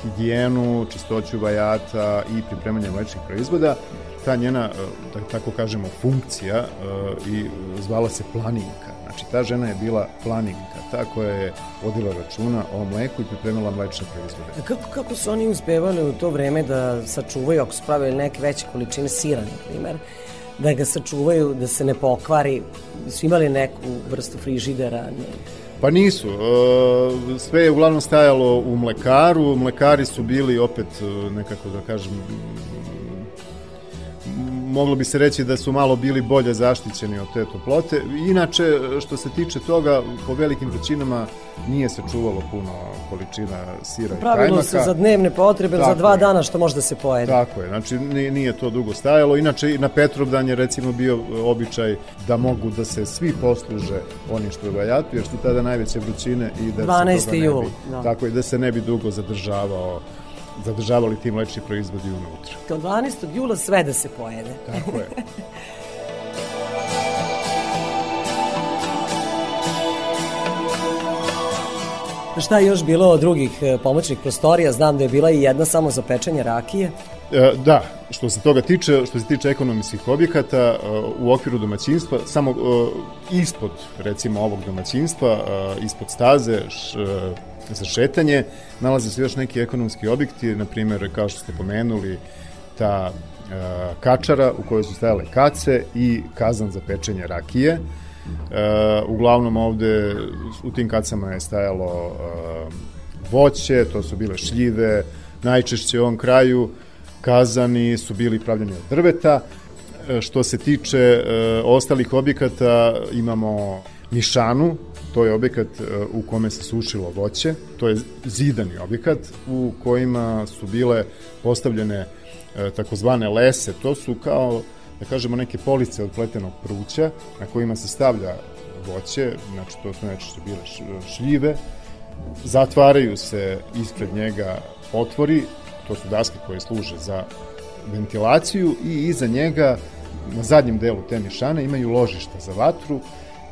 higijenu, čistoću vajata i pripremanje mlečnih proizvoda ta njena, e, da tako kažemo, funkcija e, i zvala se planinka. Znači, ta žena je bila planinka, ta koja je vodila računa o mleku i pripremila mlečne proizvode. A kako, kako su oni uspevali u to vreme da sačuvaju, ako su pravili neke veće količine sira, na primer, da ga sačuvaju, da se ne pokvari, su imali neku vrstu frižidera? Ne? Pa nisu. E, sve je uglavnom stajalo u mlekaru. Mlekari su bili opet, nekako da kažem, moglo bi se reći da su malo bili bolje zaštićeni od te toplote. Inače, što se tiče toga, po velikim vrućinama nije se čuvalo puno količina sira i kajmaka. Pravilo se za dnevne potrebe, Tako za dva je. dana što može da se pojede. Tako je, znači nije to dugo stajalo. Inače, na Petrovdan je recimo bio običaj da mogu da se svi posluže oni što vajatu, jer su tada najveće vrućine i da 12. se toga jul, ne bi, da. tako je, da se ne bi dugo zadržavao zadržavali ti mlečni proizvodi unutra. Od 12. jula sve da se pojede. Tako je. Šta je još bilo od drugih e, pomoćnih prostorija? Znam da je bila i jedna samo za pečenje rakije. E, da, što se toga tiče, što se tiče ekonomskih objekata, e, u okviru domaćinstva, samo ispod, recimo, ovog domaćinstva, ispod staze, š, za šetanje, nalaze se još neki ekonomski objekti, na primjer, kao što ste pomenuli, ta kačara u kojoj su stajale kace i kazan za pečenje rakije. E, uglavnom ovde u tim kacama je stajalo e, voće, to su bile šljive, najčešće u ovom kraju kazani su bili pravljeni od drveta. E, što se tiče e, ostalih objekata, imamo Nišanu, to je objekat e, u kome se sušilo voće, to je zidani objekat u kojima su bile postavljene e, takozvane lese, to su kao da kažemo, neke police od pletenog pruća na kojima se stavlja voće, znači to su nešto bile šljive, zatvaraju se ispred njega otvori, to su daske koje služe za ventilaciju i iza njega na zadnjem delu te mišane imaju ložišta za vatru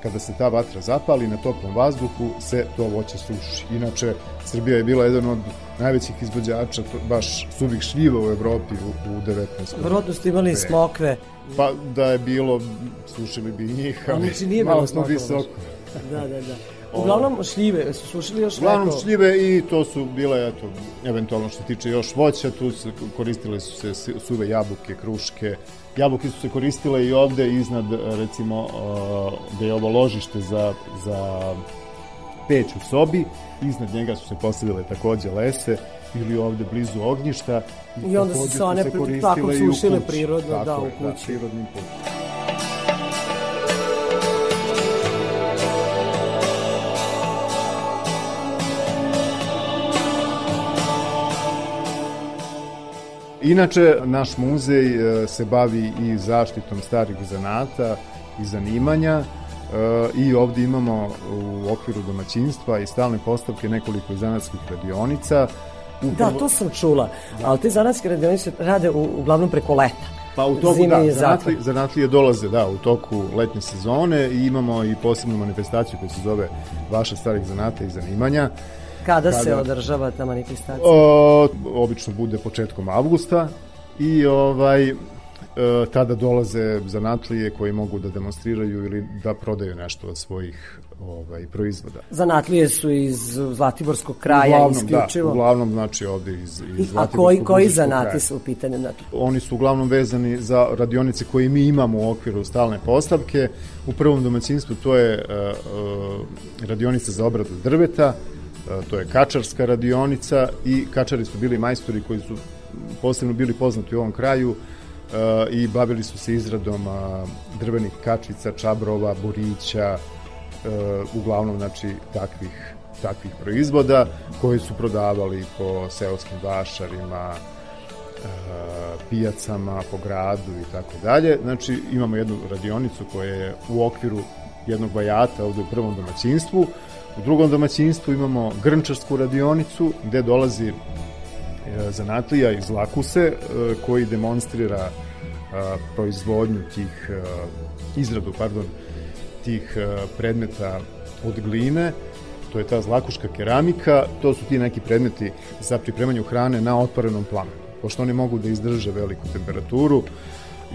kada se ta vatra zapali na toplom vazduhu se to voće suši. Inače, Srbija je bila jedan od najvećih izvođača to, baš suvih šljiva u Evropi u, u 19. Vrodno ste imali smokve. Pa da je bilo, sušili bi njih, ali Znači nije malo smo visoko. Da, da, da. Uglavnom šljive, su sušili još Uglavnom neko... šljive i to su bile, eto, eventualno što se tiče još voća, tu se koristile su se suve jabuke, kruške. Jabuke su se koristile i ovde iznad, recimo, uh, gde je ovo ložište za, za peć u sobi, iznad njega su se postavile takođe lese ili ovde blizu ognjišta. I onda su se one tako i sušile prirodno, da, u je, kući. prirodnim putem. Inače, naš muzej e, se bavi i zaštitom starih zanata i zanimanja e, i ovde imamo u okviru domaćinstva i stalne postavke nekoliko zanatskih radionica. Da, Upravo- to sam čula. Ali te zanatske radionice rade u, uglavnom preko leta. Pa u toku, Zime da, je zanatli, zatvor. zanatlije dolaze, da, u toku letnje sezone i imamo i posebnu manifestaciju koja se zove Vaša starih zanata i zanimanja. Kada, se Kada? održava ta manifestacija? O, obično bude početkom avgusta i ovaj e, tada dolaze zanatlije koji mogu da demonstriraju ili da prodaju nešto od svojih ovaj proizvoda. Zanatlije su iz Zlatiborskog kraja isključivo. Da, uglavnom znači ovde iz, iz I, a koji, koji zanati kraja. su u pitanju? Znači, Oni su uglavnom vezani za radionice koje mi imamo u okviru stalne postavke. U prvom domaćinstvu to je uh, uh, radionica za obradu drveta, to je kačarska radionica i kačari su bili majstori koji su posebno bili poznati u ovom kraju i bavili su se izradom drvenih kačica, čabrova, borića, uh, uglavnom znači takvih takvih proizvoda koji su prodavali po seoskim vašarima, pijacama po gradu i tako dalje. Znači imamo jednu radionicu koja je u okviru jednog vajata ovde u prvom domaćinstvu. U drugom domaćinstvu imamo grnčarsku radionicu gde dolazi e, zanatlija iz Lakuse e, koji demonstrira e, proizvodnju tih izradu, pardon, tih predmeta od gline to je ta zlakuška keramika, to su ti neki predmeti za pripremanju hrane na otvorenom plamenu. Pošto oni mogu da izdrže veliku temperaturu,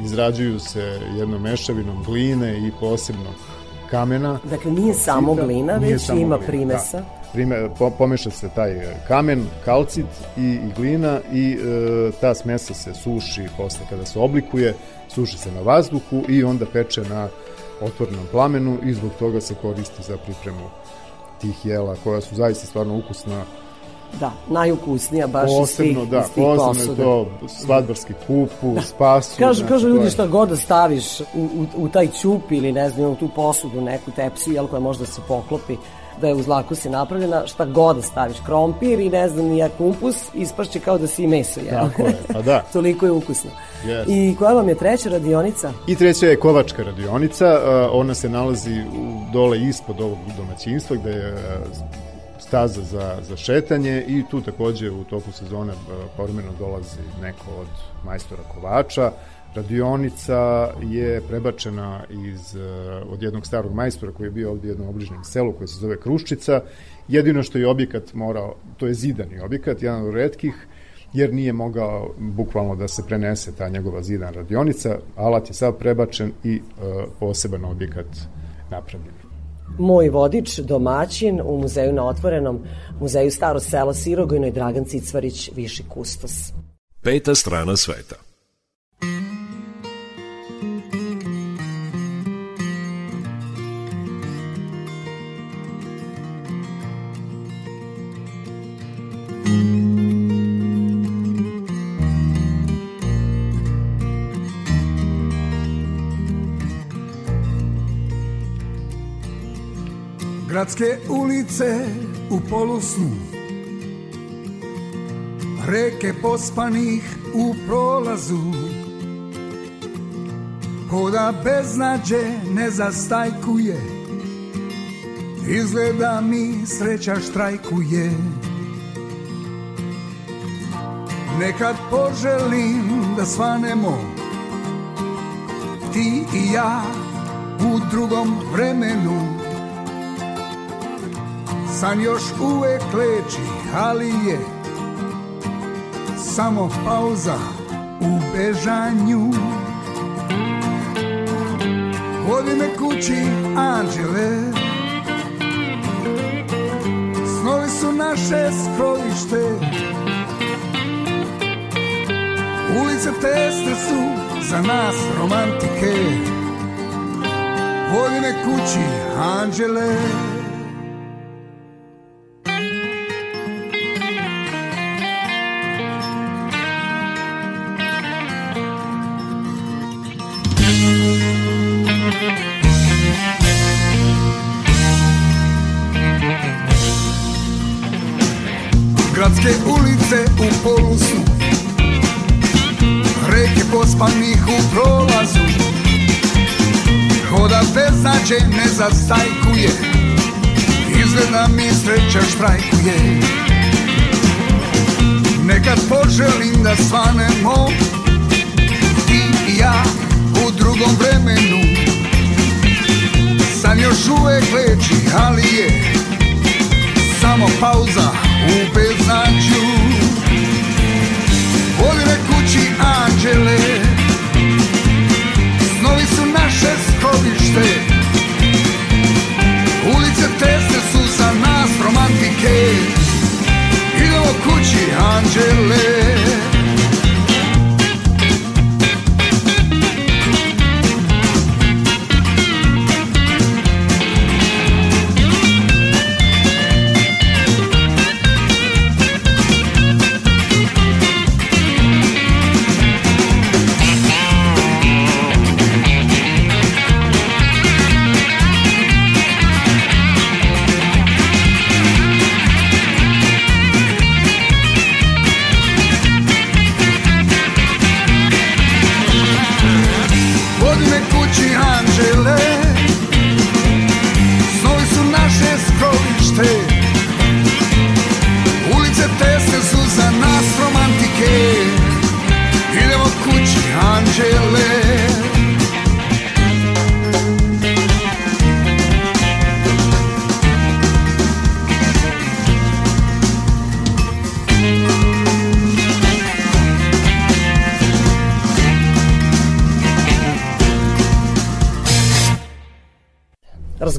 izrađuju se jednom mešavinom gline i posebnog kamena. Dakle, nije samo Kalcita. glina, Nije već samo ima glina, primesa. Da. Prime, po, pomeša se taj e, kamen, kalcit i, i glina i e, ta smesa se suši posle kada se oblikuje, suši se na vazduhu i onda peče na otvorenom plamenu i zbog toga se koristi za pripremu tih jela koja su zaista stvarno ukusna. Da, najukusnija baš iz svih, Posebno, da, iz tih posebno posuda. to svadbarski kupus, pasulj. Kažu, znači, kažu ljudi je- šta god da staviš u, u, u taj ćup ili ne znam, u tu posudu, neku tepsiju, jel, koja može da se poklopi, da je uz lakusi napravljena, šta god da staviš, krompir i ne znam, nije kumpus, ispašće kao da si i meso jel? Tako je, pa da. Toliko je ukusno. Jeste. I koja vam je treća radionica? I treća je kovačka radionica, ona se nalazi dole ispod ovog domaćinstva gde je staza za, za šetanje i tu takođe u toku sezone a, povremeno dolazi neko od majstora kovača. Radionica je prebačena iz, a, od jednog starog majstora koji je bio ovdje u jednom obližnjem selu koji se zove Kruščica. Jedino što je objekat morao, to je zidani objekat, jedan od redkih, jer nije mogao bukvalno da se prenese ta njegova zidan radionica. Alat je sav prebačen i e, poseban objekat napravljen. Moj vodič, domaćin u muzeju na otvorenom, muzeju Staro selo Sirogojno i Dragan Cicvarić, viši kustos. Peta strana sveta. Gradske ulice u polusnu. Reke pospanih u prolazu Koda beznađe ne zastajkuje. Izgleda mi sreća štrajkuje. Nekad poželim da svanemo Ti i ja u drugom vremenu San još uvek leči, ali je samo pauza u bežanju. Vodi me kući, anđele. Snovi su naše skrovište Ulice tesne su za nas romantike. Vodi me kući, anđele u polusu Reke pospanih u prolazu. Hoda bez znađe ne zastajkuje. Izgleda mi sreća štrajkuje. Nekad poželim da svanemo Ti i ja u drugom vremenu. San još uvek leči, ali je Samo pauza u beznađu Voli me kući anđele. Snovi su naše skrovište Ulice tesne su za nas romantike. Idemo kući anđele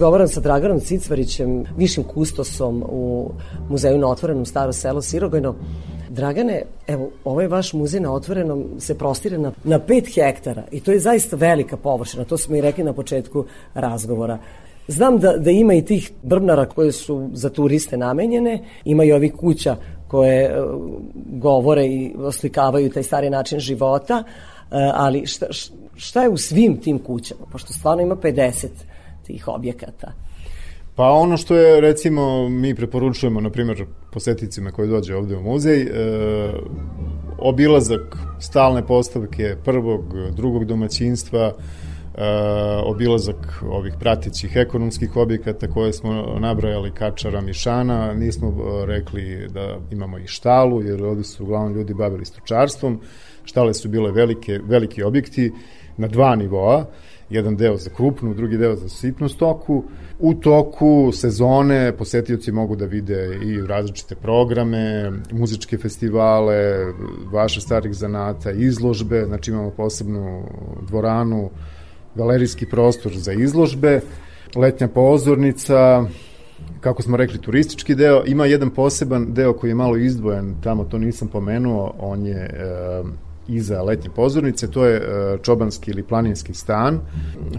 Razgovaram sa Draganom Cicvarićem, višim kustosom u muzeju na otvorenom Staro selo Sirogojno. Dragane, evo, ovaj vaš muzej na otvorenom se prostire na, na 5 hektara i to je zaista velika površina, to smo i rekli na početku razgovora. Znam da, da ima i tih brbnara koje su za turiste namenjene, ima i ovih kuća koje e, govore i oslikavaju taj stari način života, e, ali šta, šta je u svim tim kućama, pošto stvarno ima 50 tih objekata. Pa ono što je, recimo, mi preporučujemo, na primjer, poseticima koji dođe ovde u muzej, e, obilazak stalne postavke prvog, drugog domaćinstva, e, obilazak ovih pratećih ekonomskih objekata koje smo nabrajali Kačara, Mišana, nismo e, rekli da imamo i štalu, jer ovde su uglavnom ljudi bavili stočarstvom, štale su bile velike, veliki objekti na dva nivoa, jedan deo za krupnu, drugi deo za sitnu stoku. U toku sezone posetioci mogu da vide i različite programe, muzičke festivale, vaše starih zanata, izložbe, znači imamo posebnu dvoranu, galerijski prostor za izložbe, letnja pozornica, kako smo rekli, turistički deo. Ima jedan poseban deo koji je malo izdvojen, tamo to nisam pomenuo, on je e, iza letnje pozornice, to je e, čobanski ili planinski stan,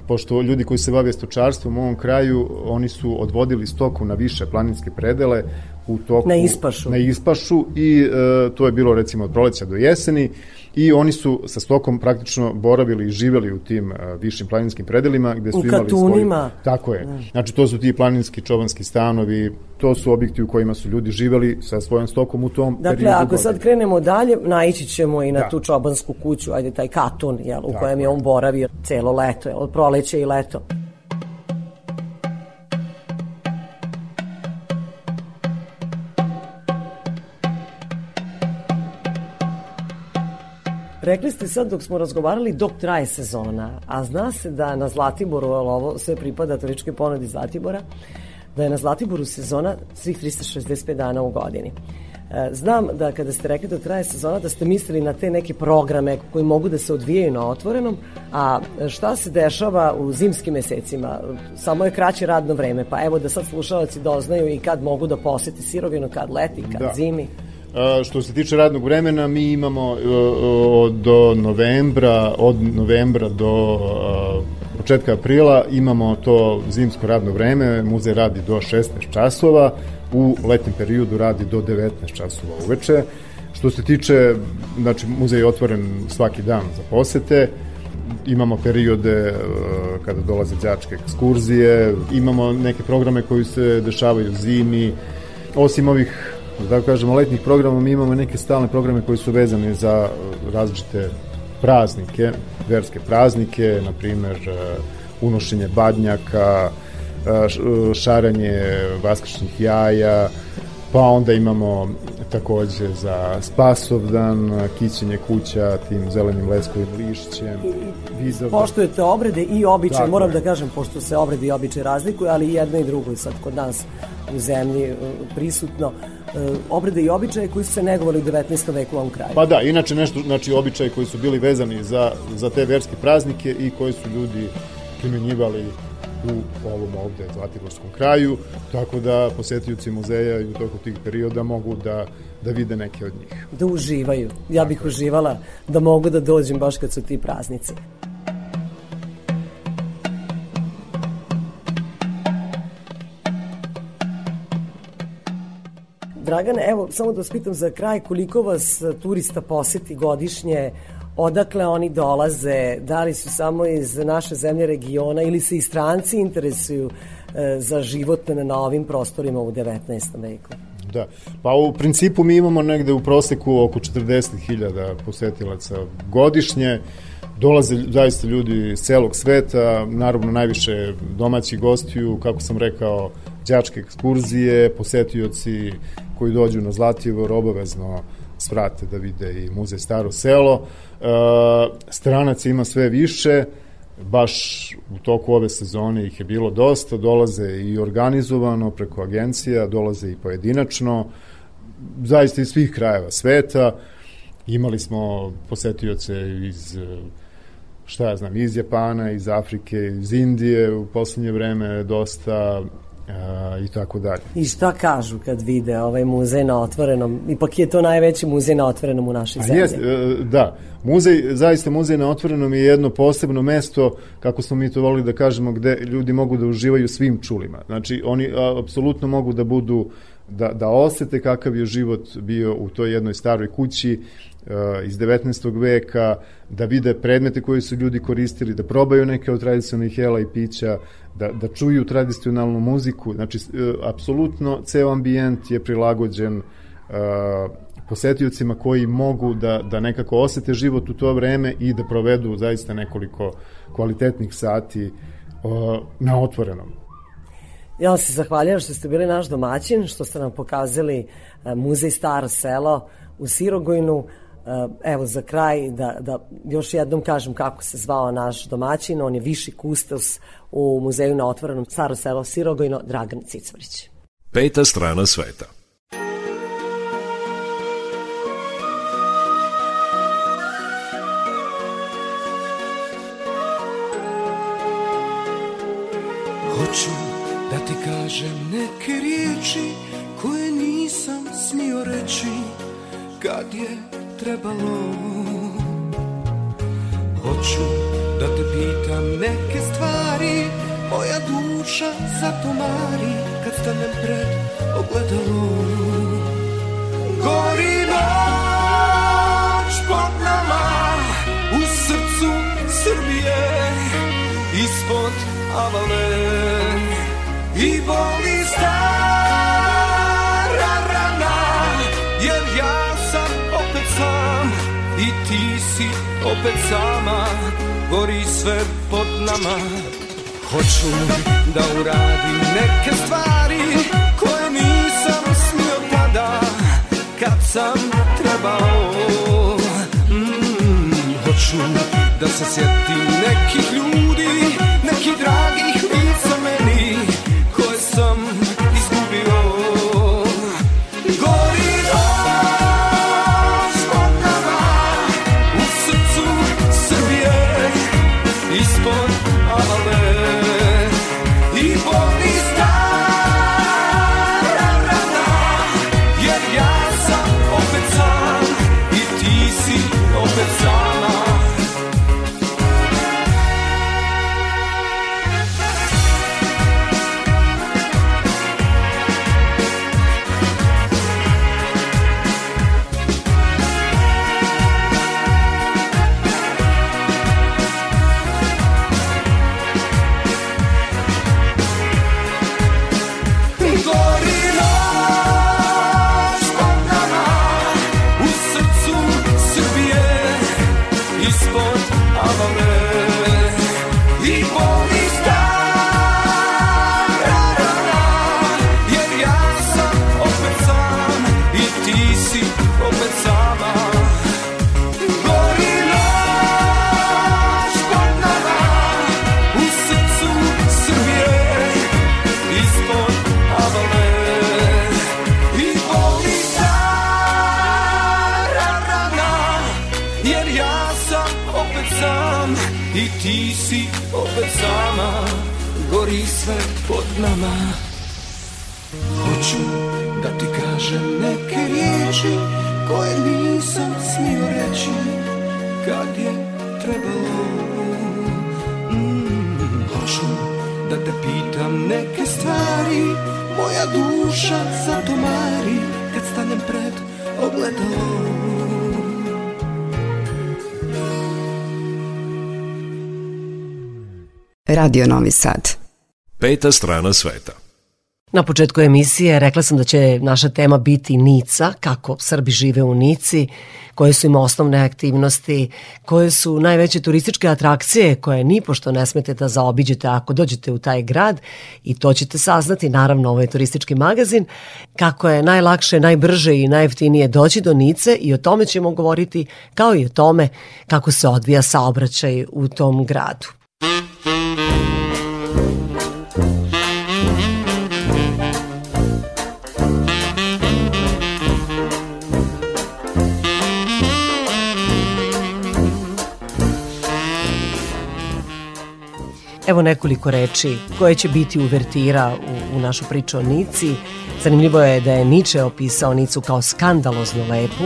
pošto ljudi koji se bave stočarstvom u ovom kraju, oni su odvodili stoku na više planinske predele u toku... Na ispašu. Na ispašu i e, to je bilo recimo od proleća do jeseni i oni su sa stokom praktično boravili i živeli u tim uh, višim planinskim predelima gde su U imali katunima. Svoju, tako je. Znači to su ti planinski čobanski stanovi, to su objekti u kojima su ljudi živeli sa svojom stokom u tom Dakle, periodu ako godine. sad krenemo dalje, naići ćemo i na Da. tu čobansku kuću, ajde taj katun, jel, u Tako kojem je on boravio celo leto, jel, od proleća i leto. Rekli ste sad dok smo razgovarali dok traje sezona, a zna se da na Zlatiboru, ali ovo sve pripada turističkoj ponudi Zlatibora, da je na Zlatiboru sezona svih 365 dana u godini. E, Znam da kada ste rekli da traje sezona da ste mislili na te neke programe koji mogu da se odvijaju na otvorenom, a šta se dešava u zimskim mesecima? Samo je kraće radno vreme, pa evo da sad slušalci doznaju i kad mogu da posete Sirovinu, kad leti, kad Da. zimi. Što se tiče radnog vremena, mi imamo e, o, do novembra, od novembra do početka aprila imamo to zimsko radno vreme, muzej radi do 16 časova, u letnjem periodu radi do 19 časova uveče. Što se tiče, znači muzej je otvoren svaki dan za posete, imamo periode e, kada dolaze đačke ekskurzije, imamo neke programe koji se dešavaju zimi, osim ovih da kažemo, letnjih programa, mi imamo neke stalne programe koji su vezani za e, različite praznike, verske praznike, na primer e, unošenje badnjaka, e, šaranje vaskršnjih jaja, pa onda imamo takođe za Spasovdan, kićenje kuća tim zelenim leskovim lišćem, vidova. Poštujete obrede i običaje, Tako moram je. da kažem, pošto se obrede i običaje razlikuju, ali i jedno i drugo je sad kod nas u zemlji e, prisutno. E, Obrede i običaje koji su se negovali u 19. veku u ovom kraju. Pa da, inače nešto, znači običaji koji su bili vezani za, za te verske praznike i koji su ljudi primenjivali u ovom ovde Zlatiborskom kraju, tako da posetioci muzeja i u toku tih perioda mogu da, da vide neke od njih. da uživaju. Ja bih uživala da mogu da dođem baš kad su ti praznici. Dragane, evo, samo da vas pitam za kraj, koliko vas turista poseti godišnje, odakle oni dolaze, da li su samo iz naše zemlje regiona ili se i stranci interesuju e, za život na ovim prostorima u 19. veku? Da, pa u principu mi imamo negde u proseku oko 40.000 posetilaca godišnje, dolaze zaista ljudi iz celog sveta, naravno najviše domaćih gostiju, kako sam rekao, đačke ekskurzije, posetioci koji dođu na Zlatibor obavezno svrate da vide i muzej Staro selo. E, stranaca ima sve više, baš u toku ove sezone ih je bilo dosta, dolaze i organizovano preko agencija, dolaze i pojedinačno, zaista iz svih krajeva sveta. Imali smo posetioce iz eh, šta ja znam, iz Japana, iz Afrike, iz Indije, u poslednje vreme dosta i tako dalje. I šta kažu kad vide ovaj muzej na otvorenom? Ipak je to najveći muzej na otvorenom u našoj zemlji. jest, e, da, muzej, zaista muzej na otvorenom je jedno posebno mesto, kako smo mi to volili da kažemo, gde ljudi mogu da uživaju svim čulima. Znači, oni apsolutno mogu da budu, da, da osete kakav je život bio u toj jednoj staroj kući iz 19. veka, da vide predmete koje su ljudi koristili, da probaju neke od tradicionalnih jela i pića, da, da čuju tradicionalnu muziku. Znači, e, apsolutno ceo ambijent je prilagođen e, posetiocima koji mogu da, da nekako osete život u to vreme i da provedu zaista nekoliko kvalitetnih sati na otvorenom. Ja se zahvaljujem što ste bili naš domaćin, što ste nam pokazali muzej Staro selo u Sirogojnu. E, Evo za kraj da, da još jednom kažem kako se zvao naš domaćin. On je viši kustos u muzeju na otvorenom Staro selo Sirogojno, Dragan Cicvrić. Peta strana sveta. Hoću da ti kažem neke riječi koje nisam smio reći kad je trebalo. Hoću da te pitam neke stvari, moja duša zatomari kad stanem pred ogledalo. Gori noć pod nama, u srcu Srbije, ispod avale i boli stara si opet sama gori sve pod nama hoću da uradim neke stvari koje nisam smio tada kad sam trebao mm. Hoću da se sjetim nekih ljudi Nekih dragih lica meni Koje sam te pitam neke stvari Moja duša zato mari Kad stanem pred ogledalom Radio Novi Sad. Peta strana sveta. Na početku emisije rekla sam da će naša tema biti Nica, kako Srbi žive u Nici, koje su im osnovne aktivnosti, koje su najveće turističke atrakcije koje nipošto ne smete da zaobiđete ako dođete u taj grad i to ćete saznati, naravno ovo je turistički magazin, kako je najlakše, najbrže i najjeftinije doći do Nice i o tome ćemo govoriti kao i o tome kako se odvija saobraćaj u tom gradu. Evo nekoliko reči koje će biti uvertira u, u našu priču o Nici. Zanimljivo je da je Niče opisao Nicu kao skandalozno lepu,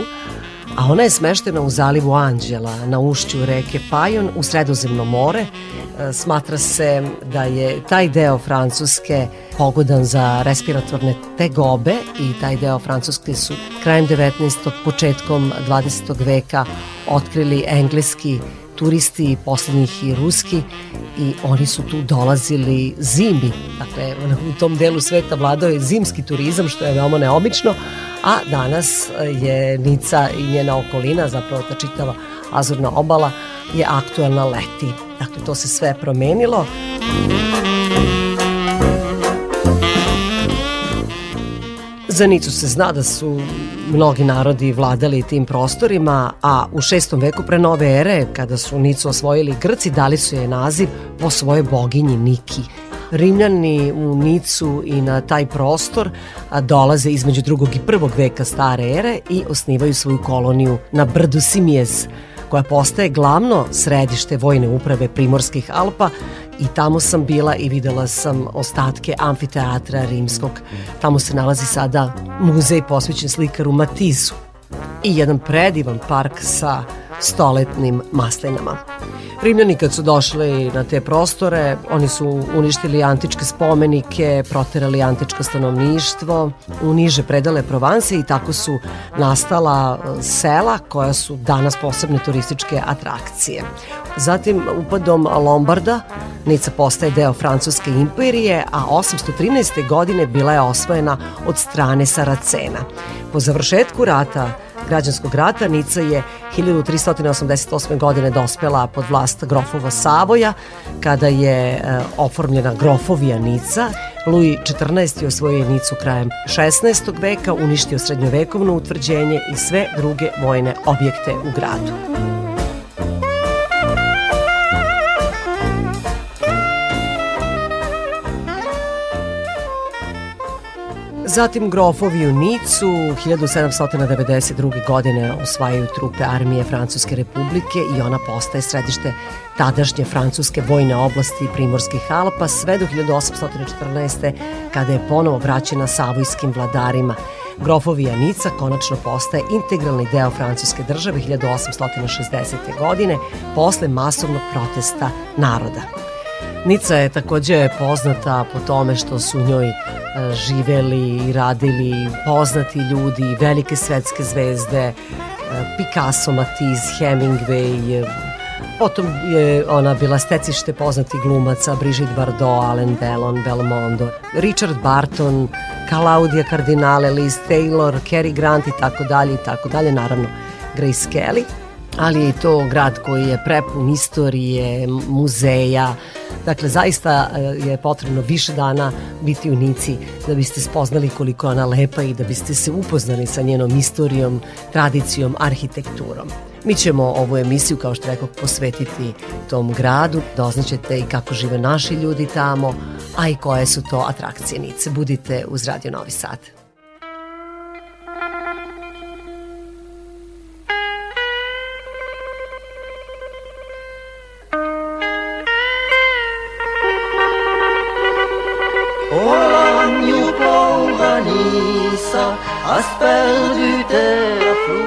a ona je smeštena u zalivu Anđela, na ušću reke Pajon u Sredozemno more. E, Smatra se da je taj deo Francuske pogodan za respiratorne tegobe i taj deo Francuske su krajem 19. početkom 20. veka otkrili engleski turisti, poslednjih i ruski i oni su tu dolazili zimi. Dakle, u tom delu sveta vladao je zimski turizam, što je veoma neobično, a danas je Nica i njena okolina, zapravo ta čitava Azurna obala, je aktuelna leti. Dakle, to se sve promenilo. Za se zna da su mnogi narodi vladali tim prostorima, a u šestom veku pre nove ere, kada su Nicu osvojili Grci, dali su je naziv po svojoj boginji Niki. Rimljani u Nicu i na taj prostor dolaze između drugog i prvog veka stare ere i osnivaju svoju koloniju na brdu Simijez, koja postaje glavno središte vojne uprave Primorskih Alpa i tamo sam bila i videla sam ostatke amfiteatra rimskog. Tamo se nalazi sada muzej posvećen slikaru Matizu i jedan predivan park sa stoletnim maslinama. Rimljani kad su došli na te prostore, oni su uništili antičke spomenike, proterali antičko stanovništvo, u niže predale Provanse i tako su nastala e, sela koja su danas posebne turističke atrakcije. Zatim, upadom Lombarda, Nica postaje deo Francuske imperije, a 813. godine bila je osvojena od strane Saracena. Po završetku rata građanskog rata Nica je 1388. godine dospela pod vlast grofova Savoja, kada je e, oformljena grofovija Nica. Louis XIV. osvojio Nicu krajem 16. veka, uništio srednjovekovno utvrđenje i sve druge vojne objekte u gradu. Zatim grofovi u Nicu 1792. godine osvajaju trupe armije Francuske republike i ona postaje središte tadašnje francuske vojne oblasti Primorskih Alpa sve do 1814. kada je ponovo vraćena savojskim vladarima. Grofovi Janica konačno postaje integralni deo francuske države 1860. godine posle masovnog protesta naroda. Nica je takođe poznata po tome što su njoj e, živeli i radili poznati ljudi, velike svetske zvezde, e, Picasso, Matisse, Hemingway, potom je ona bila stecište poznatih glumaca, Brigitte Bardot, Alain Delon, Belmondo, Richard Barton, Claudia Cardinale, Liz Taylor, Cary Grant i tako dalje i tako dalje, naravno Grace Kelly ali je i to grad koji je prepun istorije, muzeja. Dakle, zaista e, je potrebno više dana biti u Nici da biste spoznali koliko je ona lepa i da biste se upoznali sa njenom istorijom, tradicijom, arhitekturom. Mi ćemo ovu emisiju, kao što rekao, posvetiti tom gradu, doznaćete i kako žive naši ljudi tamo, a i koje su to atrakcije Nice. Budite uz Radio Novi Sad. has perdu te flu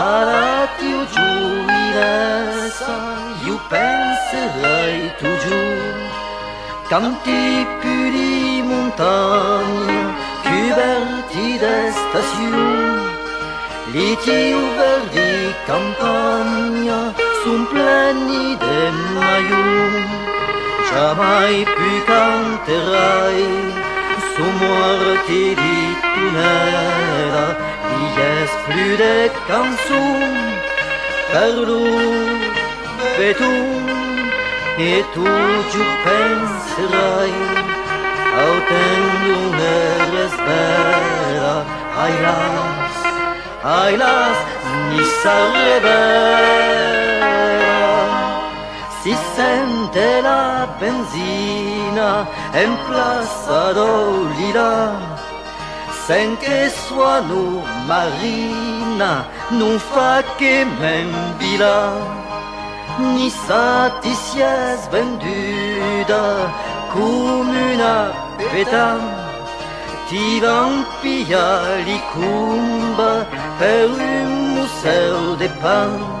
ara ti o juira sa iu pense rei tu ju cam ti puri montagne cuber ti d'estacion li ti u verdi campagna sun pleni de maiu jamai pu canterai jamai pu canterai Son mort dit tout il est plus de cançons. Per ve tu e tu ju penserai Au ten l'univers Ai las, ai las, ni sa rebella Si sente la benzina mattina è in piazza d'Olila senche suono marina non fa che membila ni satizia svenduta come una peta. Ti vampia l'icumba per un museo de pan.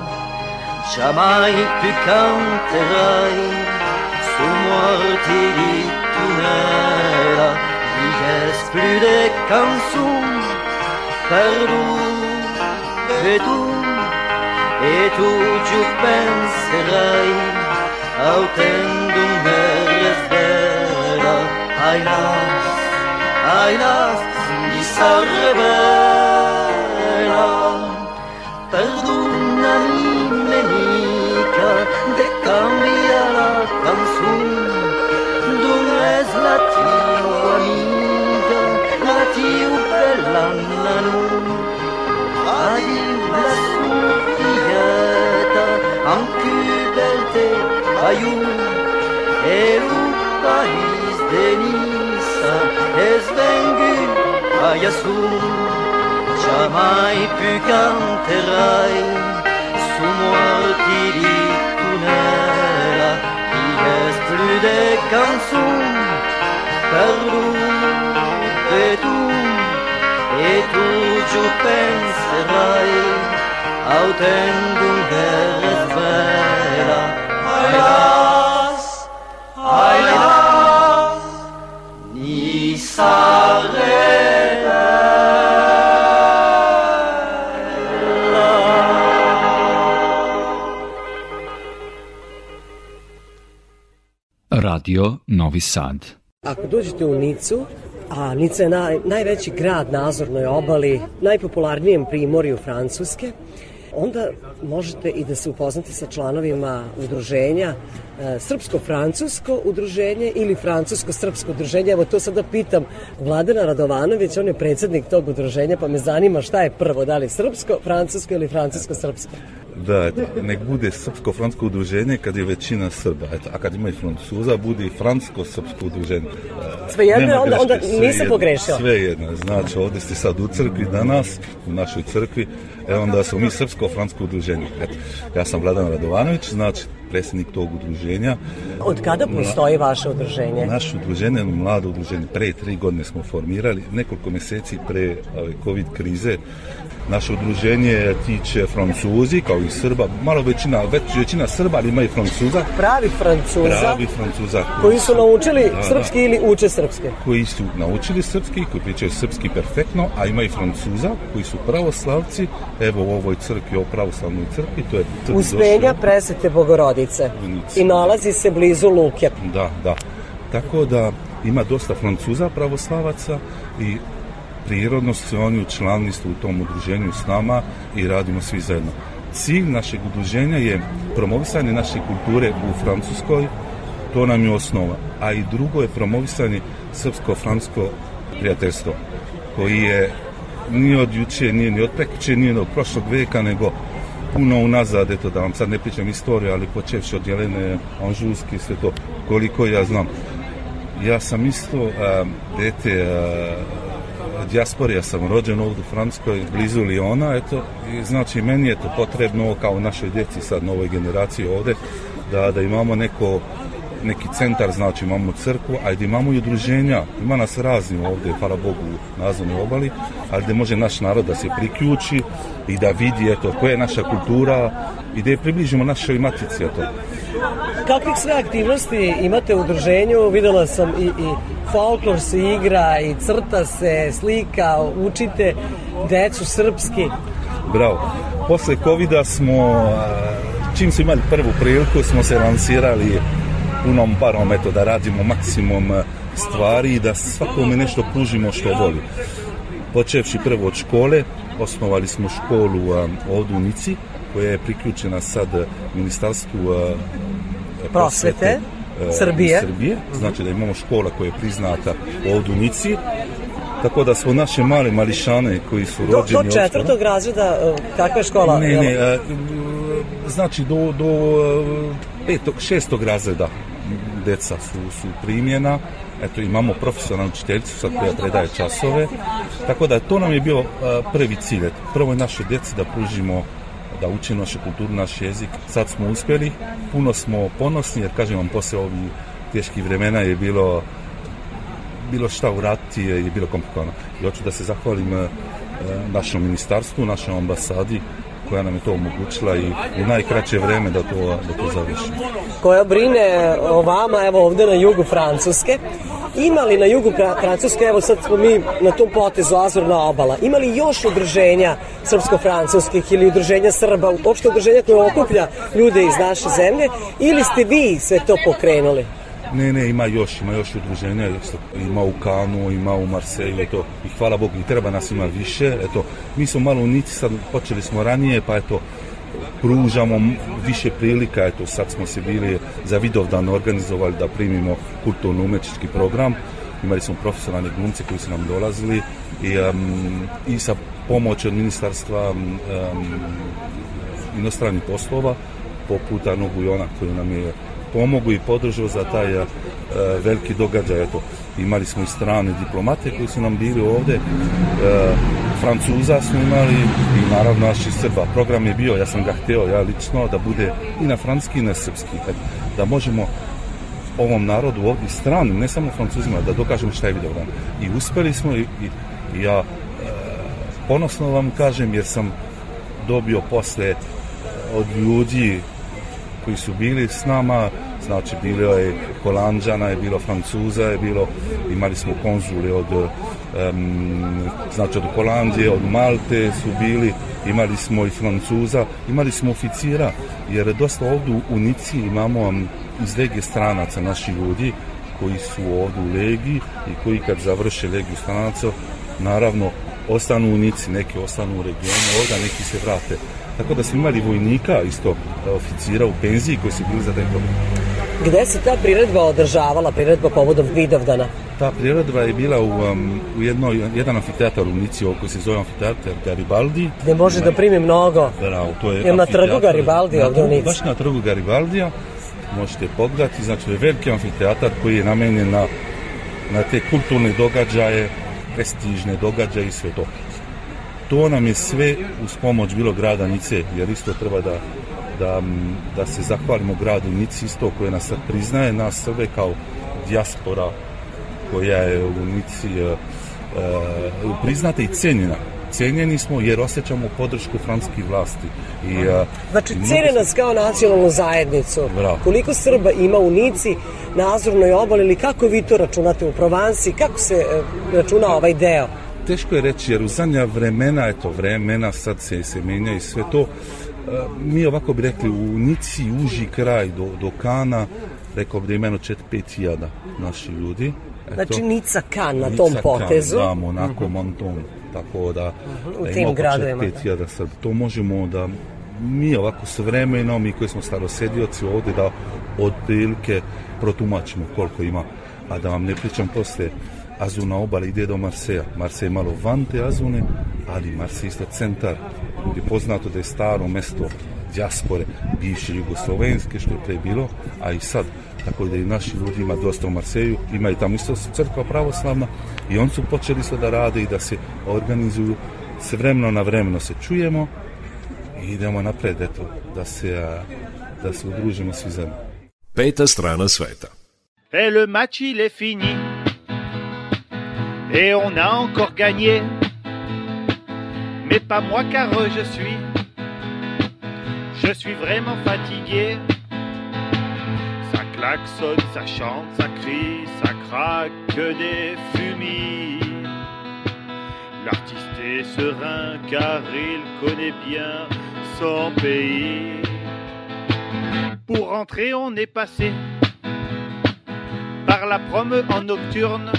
Jamais tu canterai Su morti di tunnela Diges plu de cançon Perdu E tu E tu ju penserai Au tendo meres vera Ai nas Ai nas Di sa rebella Perdu Fayoum e lo país de Nissa es vengu a Yassoum jamai pu canterai su morti di tunela i es plu de cançoum per lo de tu e tu ju penserai autendum veres veres vera Ai las, ai las, ni Radio Novi Sad. Ako dođete u Nicu, a Nica je naj, najveći grad na Azornoj obali, najpopularnijem primorju Francuske, onda možete i da se upoznate sa članovima udruženja e, Srpsko-francusko udruženje ili Francusko-srpsko udruženje. Evo to sada pitam Vladana Radovanović, on je predsednik tog udruženja, pa me zanima šta je prvo, da li srpsko, francusko ili francusko-srpsko? Da eto, nek bude srpsko-francusko udruženje kad je većina Srba, eto, a kad ima i Francuza, bude i francusko-srpsko udruženje. Svejedno, Nema onda- onda sve nisam jedno, pogrešila. Sve jedno, znači ovdje ste sad u crkvi danas, u našoj crkvi, e onda smo mi srpsko-francusko udruženje. Eto, ja sam Vladan Radovanović, znači predsjednik tog udruženja. Od kada postoji vaše udruženje? Naše udruženje, je mlado udruženje, pre tri godine smo formirali, nekoliko mjeseci pre ove, covid krize. Naše udruženje tiče Francuzi, kao i Srba, malo većina, već većina Srba, ali ima i Francuza. Pravi Francuza Pravi Francuza. koji su naučili Da, da. srpski ili uče srpske. koji su naučili srpski, koji pričaju srpski perfektno, a ima i Francuza koji su pravoslavci. Evo u ovoj crkvi, u pravoslavnoj crkvi, to je crkvi Uspenja presete Bogorodice Unici. i nalazi se blizu Luke. Da, da. Tako da ima dosta Francuza pravoslavaca i prirodno su oni učlanili su u tom udruženju s nama i radimo svi zajedno. Cilj našeg udruženja je promovisanje naše kulture u Francuskoj, to nam je osnova. A i drugo je promovisanje srpsko-francusko prijateljstvo, koji je nije od juče, nije ni od prekjuče, nije ni od prošlog veka, nego puno unazad, eto da vam sad ne pričam istoriju, ali počevši od Jelene Anžuske, sve to, koliko ja znam. Ja sam isto a, dete a, dijaspore, ja sam rođen ovdje u Francuskoj, blizu Liona, eto, i znači meni je to potrebno kao našoj djeci sad, novoj generaciji ovdje, da, da imamo neko neki centar, znači imamo crkvu, a gdje imamo i udruženja, ima nas razni ovdje, hvala Bogu, na Azovnoj obali, ali gdje može naš narod da se priključi i da vidi, eto, koja je naša kultura i da je približimo našoj matici, eto. Kakvih sve aktivnosti imate u udruženju? Videla sam i, i folklor se igra i crta se, slika, učite decu srpski. Bravo. Posle covida smo, a, čim smo imali prvu priliku, smo se lansirali punom parom, eto, da radimo maksimum a, stvari i da svakome nešto pružimo što voli. Počevši prvo od škole, osnovali smo školu a, ovdje u Nici, koja je priključena sad ministarstvu a, Prosvete, Srbije. Srbije. Znači da imamo škola koja je priznata ovdje u Nici. Tako da smo naše male mališane koji su Do, rođeni do ovdje- četvrtog razreda, e, kakva je škola? ne, ne, znači do, do petog, šestog razreda deca su, su primjena. Eto, imamo profesionalnu učiteljicu sad koja predaje časove. Tako da to nam je bio prvi cilj. Prvo je naše djeci da pružimo da uče našu kulturu, naš jezik. Sad smo uspjeli, puno smo ponosni jer kažem vam poslije ovih teških vremena je bilo bilo šta uraditi je, je bilo komplikovano. I hoću da se zahvalim našem ministarstvu, našoj ambasadi koja nam je to omogućila i u najkraće vreme da to, da to završimo. koja brine o vama, evo ovde na jugu Francuske. Ima li na jugu Fra- Francuske, evo sad smo mi na tom potezu Azurna obala, ima li još udruženja srpsko-francuskih ili udruženja Srba, uopšte udruženja koje okuplja ljude iz naše zemlje, ili ste vi sve to pokrenuli? Ne, ne, ima još, ima još udruženja, ima u Kanu, ima u Marseju, eto, i hvala Bogu, i treba nas ima više, eto, mi smo malo u Nici, sad počeli smo ranije, pa eto, pružamo više prilika, eto, sad smo se bili za Vidovdan organizovali da primimo kulturno-umetnički program, imali smo profesionalne glumce koji su nam dolazili i, em, i sa pomoć od ministarstva em, inostranih poslova poput Arnog Bujona koji nam je pomogu i podržao za taj e, veliki događaj. Eto, imali smo i strane diplomate koji su nam bili ovde, e, Francuza smo imali i naravno naši Srba. Program je bio, ja sam ga hteo, ja lično, da bude i na francuski i na srpski. Da možemo ovom narodu ovdje stranim, ne samo francuzima, da dokažemo šta je Vidovdan. I uspeli smo i, i, i ja e, ponosno vam kažem jer sam dobio posle od ljudi koji su bili s nama, znači bilo je Holandžana, je bilo Francuza, je bilo, imali smo konzule od em, znači od Holandije, od Malte su bili, imali smo i Francuza, imali smo oficira, jer dosta ovdje u Nici imamo iz legije stranaca naši ljudi koji su ovdje u legiji i koji kad završe legiju stranaca, naravno ostanu u Nici, neki ostanu u regionu ovdje, neki se vrate. Tako da smo imali vojnika, isto e, oficira u penziji koji su bili za taj program. Gde se ta priredba održavala, priredba povodom Vidovdana? ta priredba je bila u, um, u jednoj, jedan amfiteatar u Nici, koji se zove amfiteatar Garibaldi. Gde može da primi mnogo. Bravo, to je Jel na trgu Garibaldi na ovde u Nici? Baš na trgu Garibaldija možete pogledati, znači je veliki amfiteatar koji je namenjen na, na te kulturne događaje, prestižne događaje i sve to. To nam je sve uz pomoć bilo grada Nice, jer isto treba da, da, da se zahvalimo gradu Nici isto koje nas priznaje, nas Srbe kao dijaspora koja je u Nici e, e, priznata i cenjena. Cenjeni smo jer osjećamo podršku francuskih vlasti. I, e, Znači, cene nas kao nacionalnu zajednicu. Bravo. Koliko Srba ima u Nici, na Azurnoj obali, ili kako vi to računate u Provansi, kako se e, računa ovaj deo? Teško je reći jer u zadnja vremena, eto vremena, sad se, se menja i sve to. E, Mi ovako bi rekli u Nici, uži kraj do, do Kana, rekao bi da ima jedno 4-5 hiljada naši ljudi. Eto. Znači, Nica Kan na Nica tom Kan, potezu. Da, Monako, Monton, tako da, u da tim gradovima, 4-5 hiljada Srba. To možemo da mi ovako s vremenom, mi koji smo starosedioci ovde, da otprilike protumačimo koliko ima. A da vam ne pričam posle, Azuna obala ide do Marseja. Marsej je malo van te Azune, ali Marsej je isto centar. Ljudi je poznato da je staro mesto dijaspore, bivše Jugoslovenske, što je pre bilo, a i sad. Tako da i naši ljudi ima dosta u Marseju, ima i tamo isto crkva pravoslavna i oni su počeli sve da rade i da se organizuju se vremeno na vremeno se čujemo i idemo napred, eto, da se, da se udružimo svi zajedno. Peta strana sveta. Et le match il est fini. Et on a encore gagné. Mais pas moi car je suis. Je suis vraiment fatigué. Ça klaxonne, ça chante, ça crie, ça craque des fumis. L'artiste est serein car il connaît bien son pays. Pour rentrer, on est passé par la promenade en nocturne,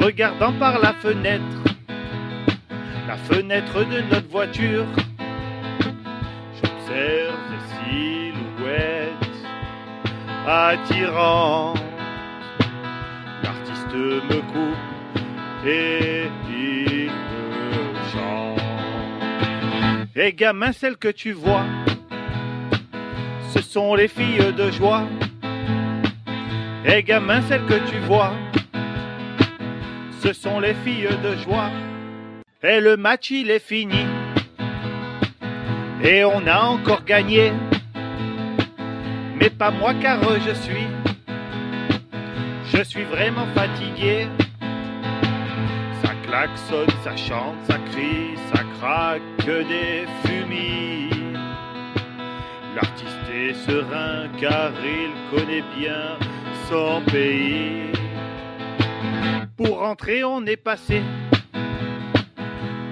regardant par la fenêtre, la fenêtre de notre voiture. J'observe des silhouettes attirantes. L'artiste me coupe et il me chante. Et gamin, celle que tu vois, ce sont les filles de joie. Et gamin, celles que tu vois, ce sont les filles de joie. Et le match, il est fini. Et on a encore gagné. Mais pas moi car je suis. Je suis vraiment fatigué. Ça klaxonne, ça chante, ça crie, ça craque des fumis. L'artiste est serein car il connaît bien son pays. Pour rentrer, on est passé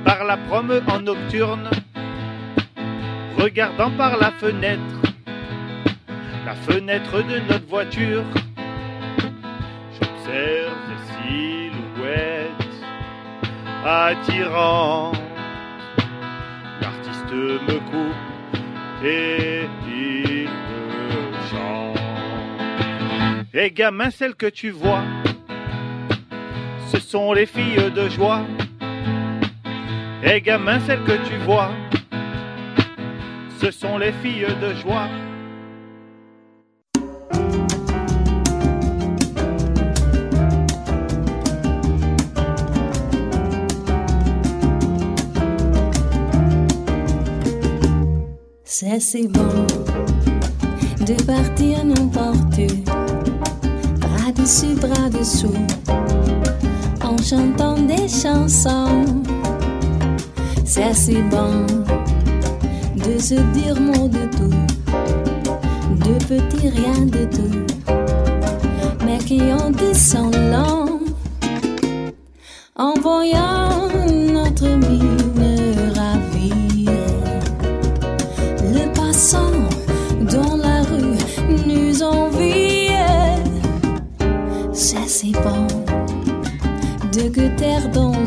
par la promenade en nocturne, regardant par la fenêtre, la fenêtre de notre voiture. J'observe des silhouettes attirantes. L'artiste me coupe et il me chante. Et gamin, celle que tu vois, ce sont les filles de joie. Et gamin, celle que tu vois, ce sont les filles de joie. C'est si bon de partir n'importe où, bras dessus, bras dessous, en chantant des chansons. C'est si bon de se dire mot de tout, de petits rien de tout, mais qui ont dit son long, en voyant dans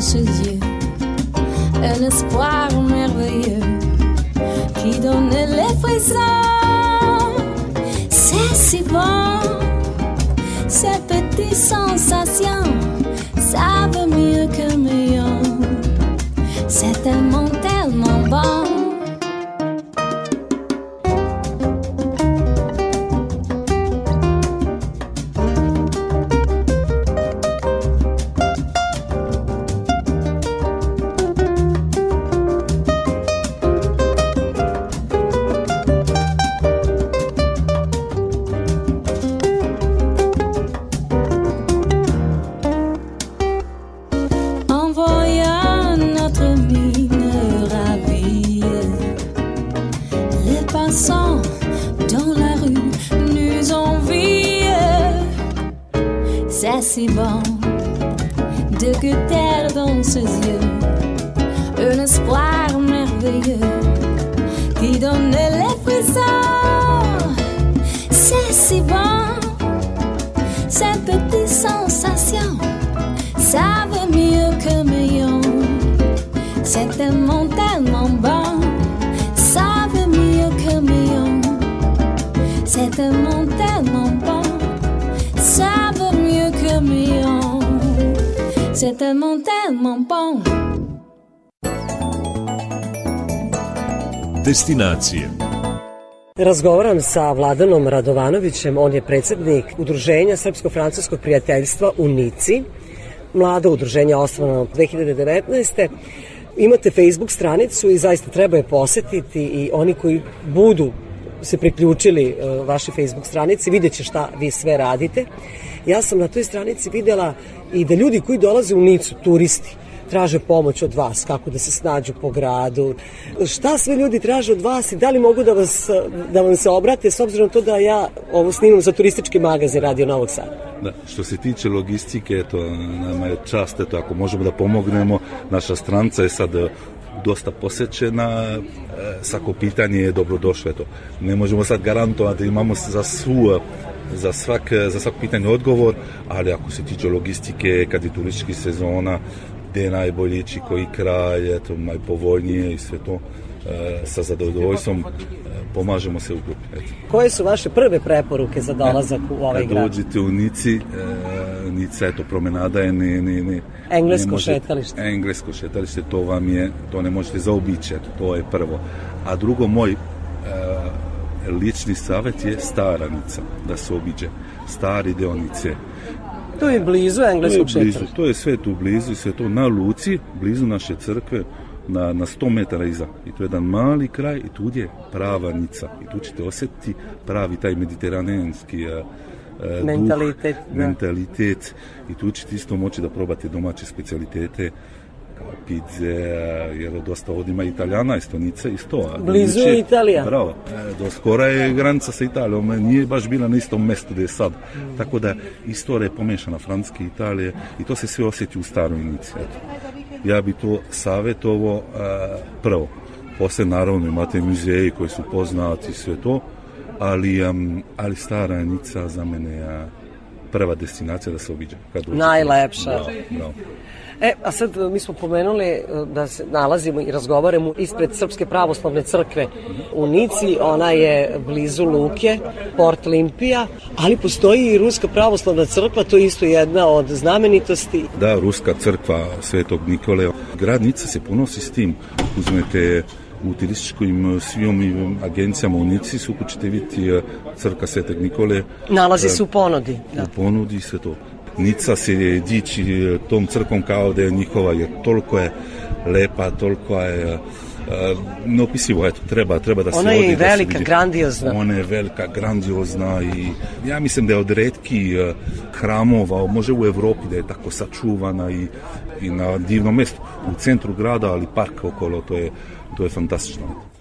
un espoir merveilleux qui donne les frissons. C'est si bon, cette petite petites Destinacije. Razgovaram sa Vladanom Radovanovićem, on je predsednik Udruženja Srpsko-Francuskog prijateljstva u Nici, mlado udruženje osnovano 2019. Imate Facebook stranicu i zaista treba je posetiti i oni koji budu se priključili e, vašoj Facebook stranici, vidjet će šta vi sve radite. Ja sam na toj stranici videla i da ljudi koji dolaze u Nicu, turisti, traže pomoć od vas, kako da se snađu po gradu. Šta sve ljudi traže od vas i da li mogu da, vas, da vam se obrate s obzirom to da ja ovo snimam za turistički magazin Radio Novog Sada? Da, što se tiče logistike, eto, nama je čast, eto, ako možemo da pomognemo, naša stranca je sad e, dosta posećena, e, svako pitanje je dobrodošlo, eto. Ne možemo sad garantovati imamo za svu za, svak, za svako pitanje odgovor, ali ako se tiče logistike, kad je turistički sezona, gde je najbolji ići, koji kraj, eto, najpovoljnije i sve to, e, sa zadovoljstvom e, pomažemo se u grupi. Eto. Koje su vaše prve preporuke za dolazak u ovaj grad? dođete u Nici, e, Nica, eto, promenada je ne, ne, ne, Englesko ne možete- šetalište. Englesko šetalište, to vam je, to ne možete zaobići, eto, to je prvo. A drugo, moj e, lični savet je stara Nica, da se obiđe. Stari deo Tu je blizu To je, engleskog blizu, to je sve tu blizu i sve to na Luci, blizu naše crkve, na, na 100 metara iza. I to je jedan mali kraj i tu je prava Nica. I tu ćete osjetiti pravi taj mediteranenski e, e, duh, Mentalitet, da. mentalitet. I tu ćete isto moći da probate domaće specialitete pizze, jer dosta ovdje ima italijana, isto Nice, isto. a Blizu je Italija. Bravo. E, do skora je granica sa Italijom, e, nije baš bila na istom mestu gde je sad. Tako da istorija je pomešana Francuske Italije i to se sve osjeti u staroj Nici. Eto. Ja bi to savjetovo e, prvo. Posle naravno imate muzeji koji su poznati i sve to, ali, em, ali stara Nica za mene je prva destinacija da se dođete. Najlepša. Bravo, bravo. E, a sad e, mi smo pomenuli e, da se nalazimo i razgovaramo ispred Srpske pravoslavne crkve u Nici, ona je blizu Luke, Port Limpija, ali postoji i Ruska pravoslavna crkva, to je isto jedna od znamenitosti. Da, Ruska crkva Svetog Nikole. Grad Nica se ponosi s tim. Uzmete u turističkim svim agencijama u Nici su ćete vidjeti e, crkva Svetog Nikole. Nalazi se u ponudi. Da. u ponudi sve to. Nica se diči e, tom crkvom kao da je njihova, jer toliko je lepa, toliko je e, neopisivo, eto, treba, treba da se Ona je odi, da velika, vidi. grandiozna. Ona je velika, grandiozna i ja mislim da je od redki e, hramova, može u Evropi da je tako sačuvana i, i na divnom mestu. U centru grada, ali park okolo, to je, to je fantastično.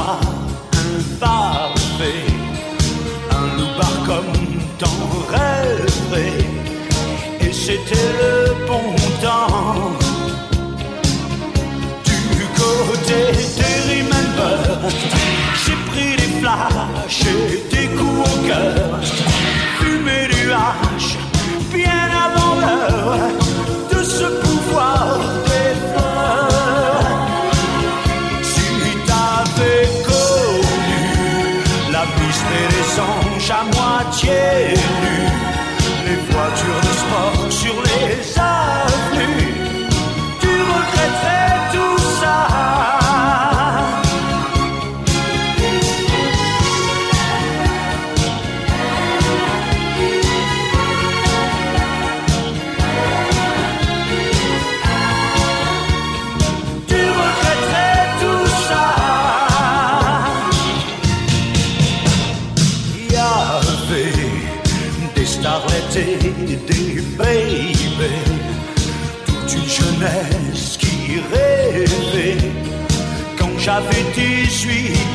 un parfait, un loupard comme t'en rêverais. Et c'était le bon temps du côté des Remember. J'ai pris des flashs et des coups au cœur, fumé du hache bien avant l'heure.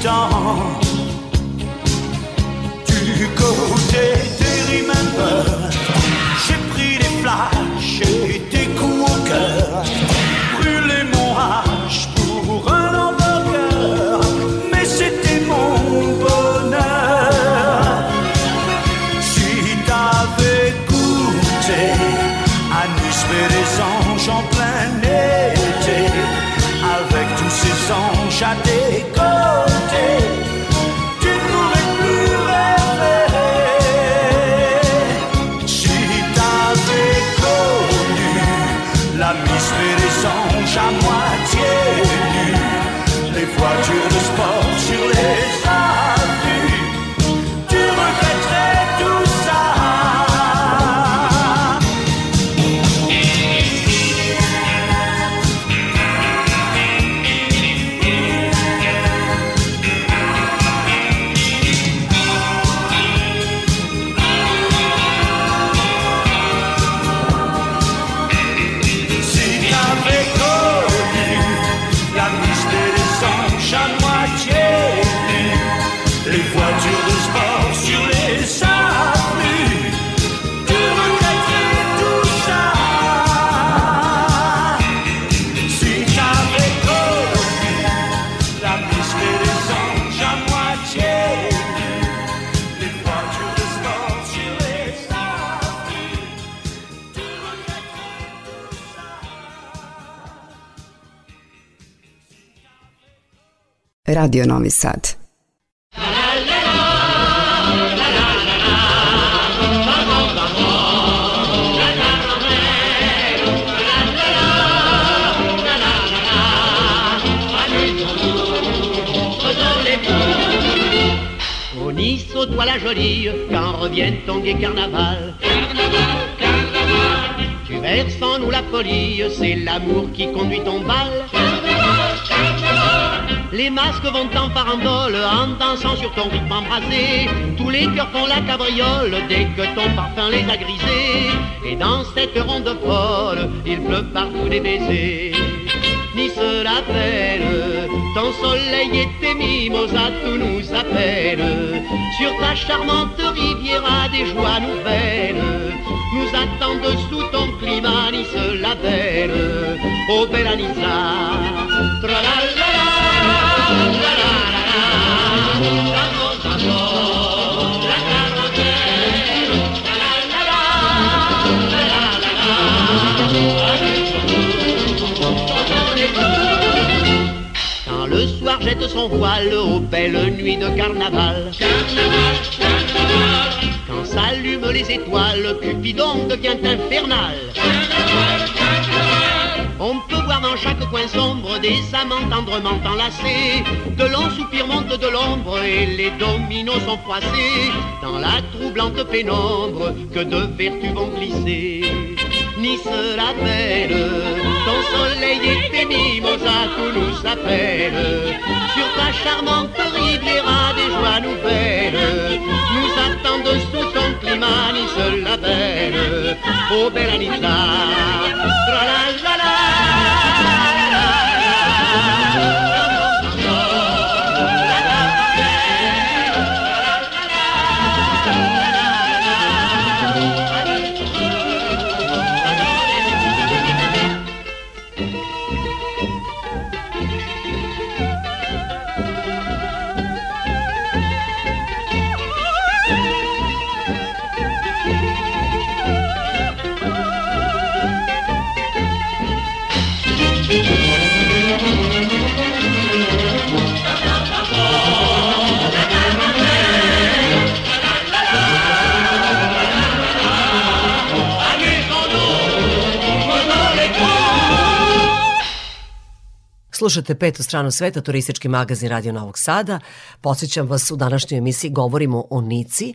18 ans. Du côté des remember, Radio Novi. Au Nice, la jolie, quand revienne ton gai carnaval. Tu verses en nous la folie, c'est l'amour qui conduit ton bal. Les masques vont en farandole en dansant sur ton rythme embrasé. Tous les cœurs font la cabriole dès que ton parfum les a grisés. Et dans cette ronde folle, il pleut partout des baisers. Nice la belle, ton soleil et tes mimosas, tout nous appelle. Sur ta charmante riviera des joies nouvelles, nous attendent sous ton climat, Nice la belle. Oh jette son voile aux belles nuits de carnaval. Quand s'allument les étoiles, Cupidon devient infernal. On peut voir dans chaque coin sombre des amants tendrement enlacés. De longs soupirs montent de l'ombre et les dominos sont froissés. Dans la troublante pénombre que de vertus vont glisser. Nice la belle, ton soleil et tes mimosas, tout nous appelle. Sur ta charmante riviera des joies nouvelles, nous attendent sous ton climat, Nice la belle. Oh belle Anita, Slušate petu stranu sveta, turistički magazin Radio Novog Sada. Podsjećam vas, u današnjoj emisiji govorimo o Nici.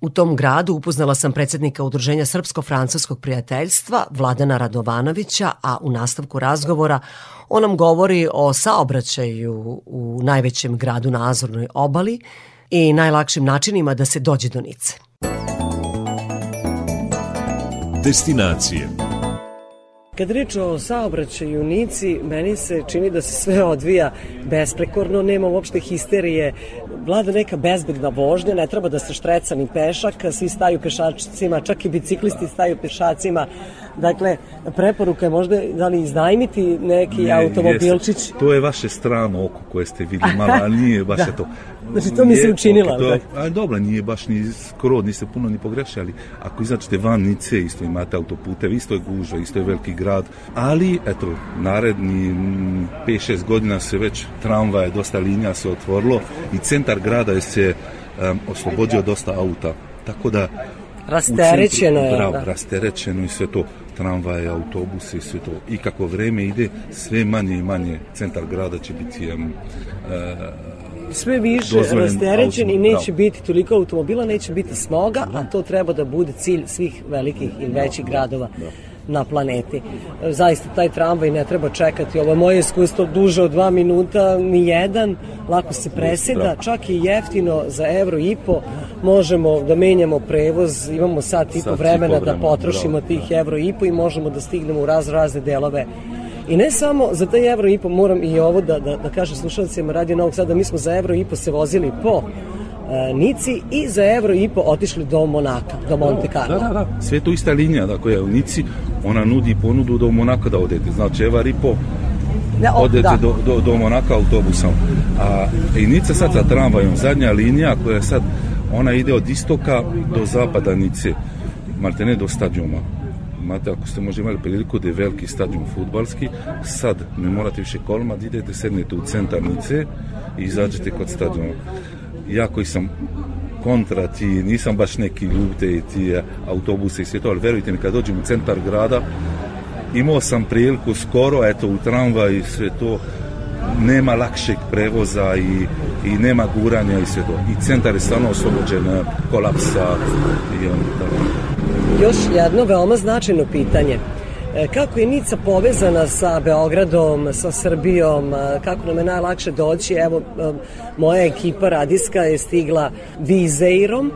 U tom gradu upoznala sam predsednika Udruženja Srpsko-Francuskog prijateljstva Vladana Radovanovića, a u nastavku razgovora on nam govori o saobraćaju u najvećem gradu na Azornoj obali i najlakšim načinima da se dođe do Nice. Destinacije Kad reč o saobraćaju u Nici, meni se čini da se sve odvija besprekorno, nema uopšte histerije, vlada neka bezbedna vožnja, ne treba da se štreca ni pešak, svi staju pešacima, čak i biciklisti staju pešacima, Dakle, preporuka je možda da li iznajmiti neki ne, automobilčić. Jeste. To je vaše strano oko koje ste videli malo, ali nije baš da. to. Znači, to mi se učinila. To, a dobro, nije baš ni skoro, niste puno ni pogrešali. Ako izađete van Nice, isto imate autoputev, isto je gužva, isto je veliki grad, ali, eto, naredni 5-6 godina se već tramvaje, dosta linija se otvorilo i centar grada je se um, oslobodio dosta auta. Tako da Rasterećeno je. Bravo, da. rasterećeno i sve to tramvaje, autobuse i sve to. I kako vreme ide, sve manje i manje centar grada će biti um, uh, sve više rasterećen i neće bravo. biti toliko automobila, neće biti smoga, a to treba da bude cilj svih velikih i većih gradova. Da na planeti. Zaista taj tramvaj ne treba čekati. Ovo je moje iskustvo duže od dva minuta, ni jedan, lako se preseda, čak i jeftino za evro i po možemo da menjamo prevoz, imamo sat i po vremena da. potrošimo tih evro i po i možemo da stignemo u raz razne delove. I ne samo za taj evro i po, moram i ovo da, da, da kažem slušalcima Radio Novog Sada, mi smo za evro i po se vozili po Nici i za evro i po otišli do Monaka, do Monte Carlo. Da, da, da. Sve to ista linija, da koja je u Nici, ona nudi ponudu do Monaka da odete. Znači, evar i po da, odete da. do, do, do Monaka autobusom. A i Nica sad sa tramvajom, zadnja linija koja je sad, ona ide od istoka do zapada Nice, maltene do stadiona imate, ako ste možda imali priliku da je veliki stadion futbalski, sad ne morate više kolma, da idete, sednete u centar Nice i izađete kod stadiona ja koji sam kontra ti, nisam baš neki ljubitelj ti autobuse i sve to, ali verujte mi, kad dođem u centar grada, imao sam priliku skoro, eto, u tramvaj i sve to, nema lakšeg prevoza i, i nema guranja i sve to. I centar je stvarno oslobođen kolapsa i on tako. Još jedno veoma značajno pitanje. E, kako je Nica povezana sa Beogradom, sa Srbijom, e, kako nam je najlakše doći? Evo, e, moja ekipa radijska je stigla Vizeirom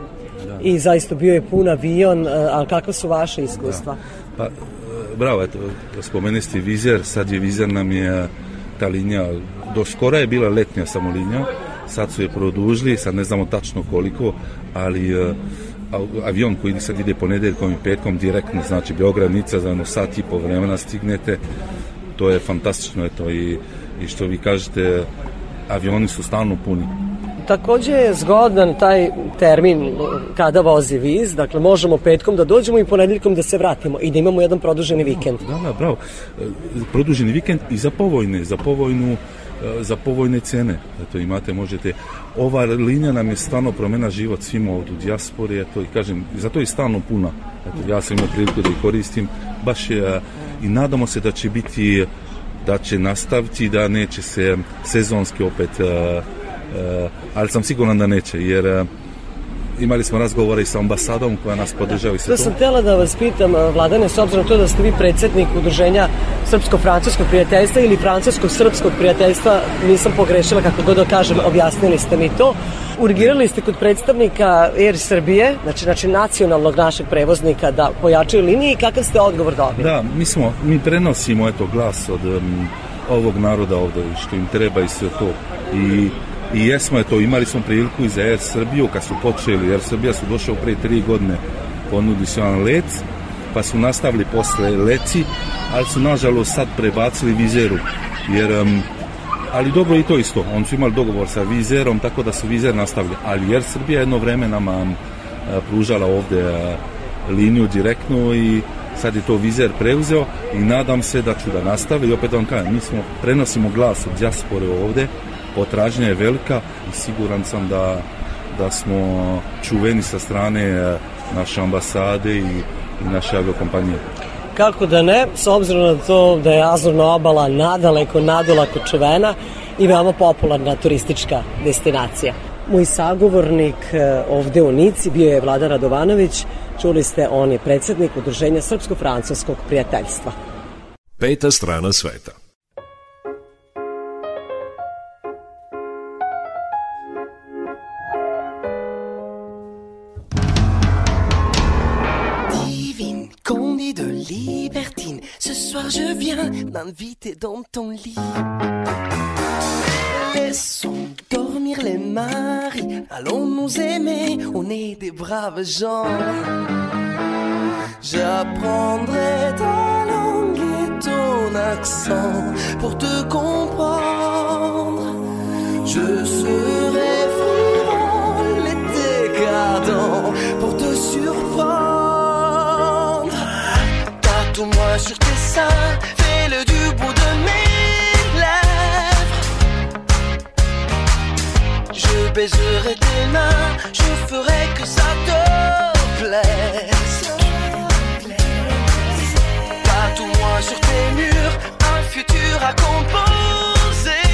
da. i zaista bio je pun avion, ali kakva su vaše iskustva? Da. Pa, bravo, eto, spomeni ste Vizer, sad je Vizer nam je ta linija, do skora je bila letnja samo linija, sad su je produžili, sad ne znamo tačno koliko, ali avion koji sad ide ponedeljkom i petkom direktno, znači Beograd, Nica, za jedno sat i po vremena stignete, to je fantastično, eto, i, i što vi kažete, avioni su stalno puni. Takođe je zgodan taj termin kada vozi viz, dakle možemo petkom da dođemo i ponedeljkom da se vratimo i da imamo jedan produženi vikend. Da, da, bravo. E, produženi vikend i za povojne, za povojnu e, za povojne cene. Eto, imate, možete ova linija nam je stvarno promena život svima ovdje u dijaspori, eto, i kažem, zato je stalno puna. Eto, ja sam imao priliku da koristim, baš je, i nadamo se da će biti, da će nastaviti, da neće se sezonski opet, uh, ali sam siguran da neće, jer imali smo razgovore i sa ambasadom koja nas podržava i sve to. To sam htjela da vas pitam, Vladane, s obzirom to da ste vi predsednik udruženja Srpsko-Francuskog prijateljstva ili Francusko-Srpskog prijateljstva, nisam pogrešila kako god da kažem, objasnili ste mi to. Urgirali ste kod predstavnika Air Srbije, znači, znači nacionalnog našeg prevoznika da pojačaju linije i kakav ste odgovor dobili? Da, mi smo, mi prenosimo eto glas od um, ovog naroda ovde, što im treba i sve to. I i jesmo je to, imali smo priliku i za Air Srbiju kad su počeli, Air Srbija su došao pre tri godine ponudi se jedan let pa su nastavili posle leci ali su nažalost sad prebacili vizeru jer um, ali dobro i to isto, oni su imali dogovor sa vizerom tako da su vizer nastavili. Ali Air Srbija jedno vreme nama um, pružala ovde uh, liniju direktno i sad je to vizer preuzeo i nadam se da ću da nastavi. I opet vam kažem, mi smo prenosimo glas od dijaspore ovde potražnja je velika i siguran sam da, da smo čuveni sa strane e, naše ambasade i, i naše aviokompanije. kako da ne, s obzirom na to da je Azurna obala nadaleko, nadolako čuvena i veoma popularna turistička destinacija. Moj sagovornik e, ovde u Nici bio je Vlada Radovanović, čuli ste, on je predsednik Udruženja Srpsko-Francuskog prijateljstva. Peta strana sveta. M'inviter dans ton lit. Laissons dormir les maris, allons nous aimer, on est des braves gens. J'apprendrai ta langue et ton accent pour te comprendre. Je serai frivole et décadent pour te surprendre. Tatoue-moi sur tes seins, fais-le du bout de mes lèvres. Je baiserai tes mains, je ferai que ça te plaise. Tatoue-moi sur tes murs un futur à composer.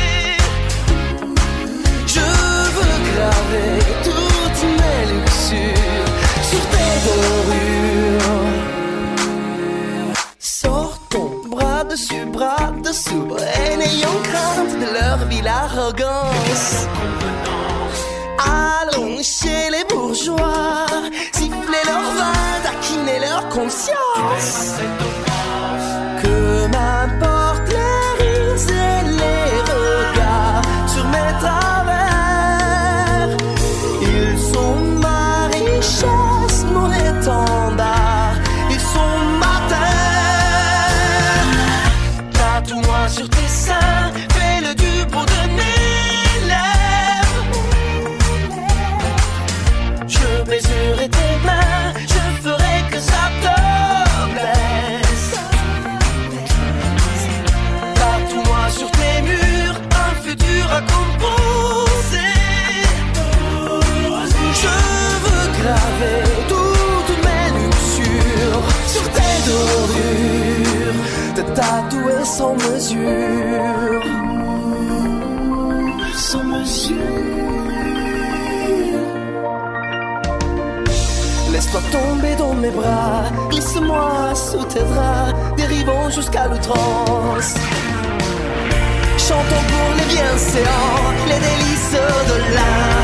Je veux graver toutes mes luxures sur tes dorures. Ton bras dessous, et crainte de leur ville arrogance. Allons chez les bourgeois, siffler leur vin, taquiner leur conscience. Sans mesure. Sans mesure. Laisse-toi tomber dans mes bras, glisse-moi sous tes draps, dérivons jusqu'à l'outrance. Chantons pour les bienséants, les délices de l'indécence.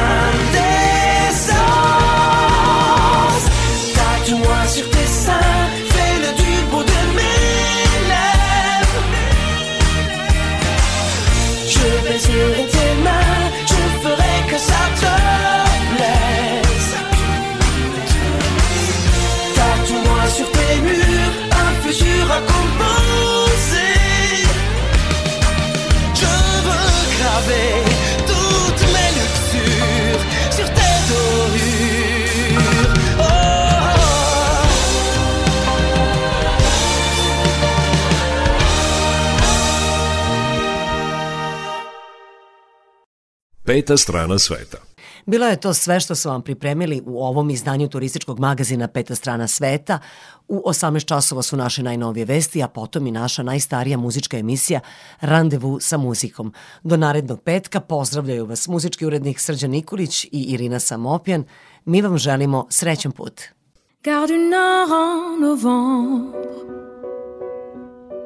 Je baiserai Peta strana sveta. Bilo je to sve što su vam pripremili u ovom izdanju turističkog magazina Peta strana sveta. U 18 časova su naše najnovije vesti, a potom i naša najstarija muzička emisija Randevu sa muzikom. Do narednog petka pozdravljaju vas muzički urednik Srđan Nikolić i Irina Samopjan. Mi vam želimo srećan put. Gare du Nord en novembre,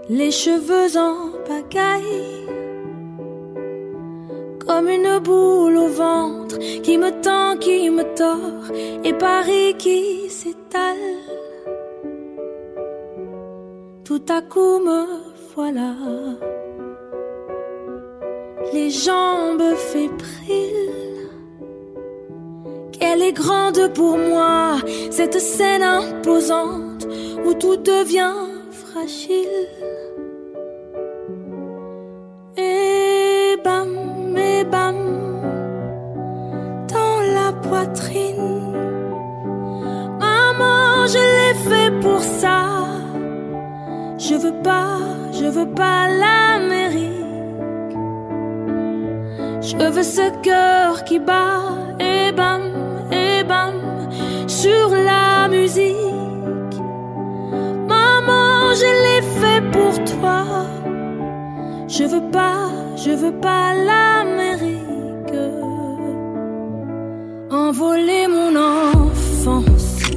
les cheveux en pagaille, comme une boule au ventre qui me tend, qui me tord, et Paris qui s'étale. Tout à coup me voilà, les jambes fébriles. Qu'elle est grande pour moi, cette scène imposante où tout devient fragile. Dans la poitrine. Maman, je l'ai fait pour ça. Je veux pas, je veux pas l'Amérique. Je veux ce cœur qui bat, et bam, et bam, sur la musique. Maman, je l'ai fait pour toi. Je veux pas, je veux pas l'Amérique. Envoler mon enfance.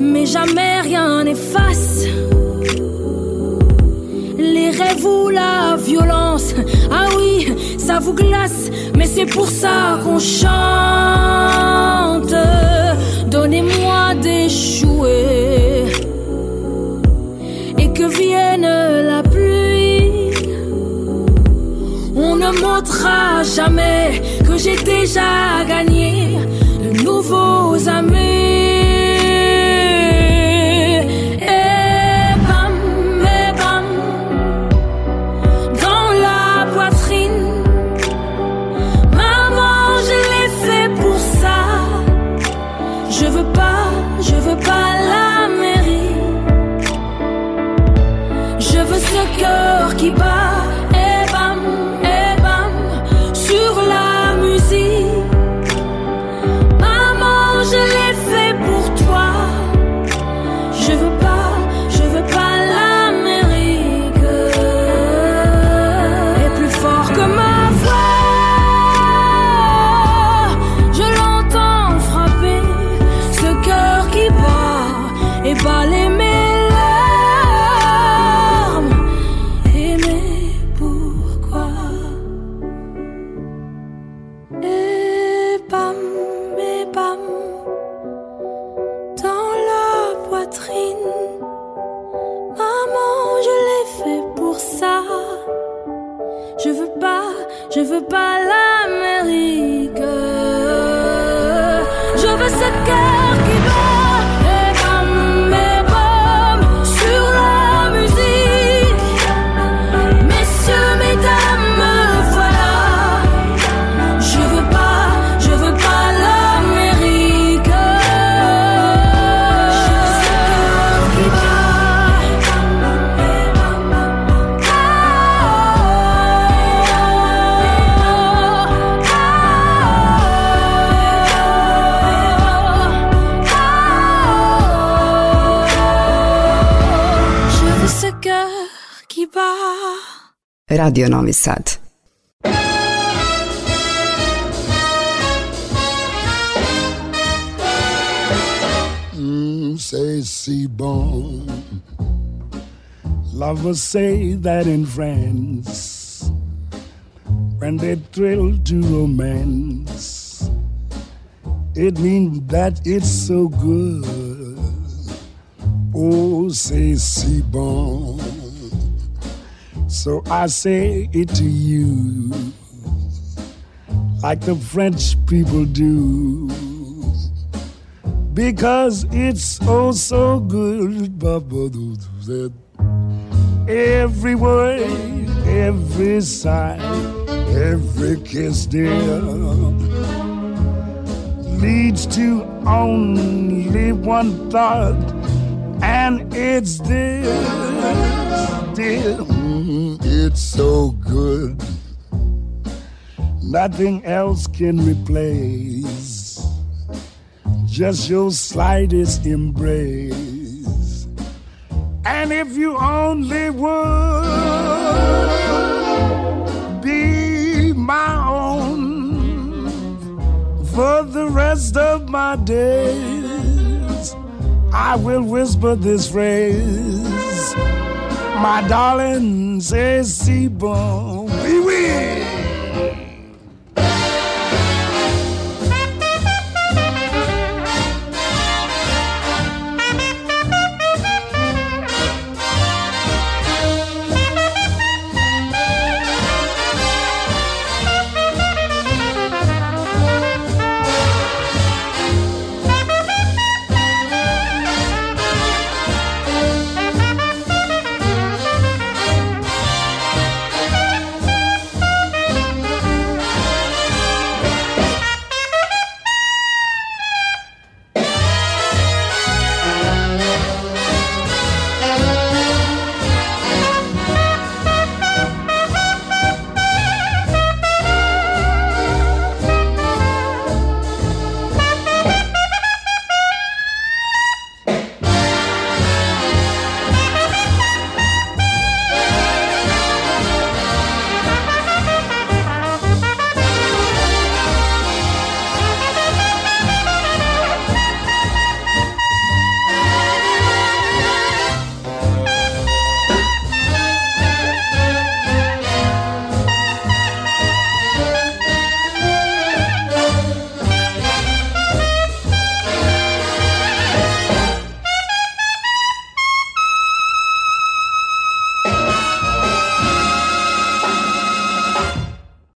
Mais jamais rien n'efface les rêves ou la violence. Ah oui, ça vous glace, mais c'est pour ça qu'on chante. Donnez-moi des jouets et que vienne la Montrera jamais que j'ai déjà gagné de nouveaux amis. Radio Novi Sad. Mm, say, c'est bon. Lovers say that in France, when they thrill to romance, it means that it's so good. Oh, say, c'est bon. So I say it to you, like the French people do because it's oh so good. Every word, every sigh, every kiss, dear, leads to only one thought, and it's this, dear. Mm, It's so good. Nothing else can replace just your slightest embrace. And if you only would be my own for the rest of my days, I will whisper this phrase. My darling says Sebum, wee wee.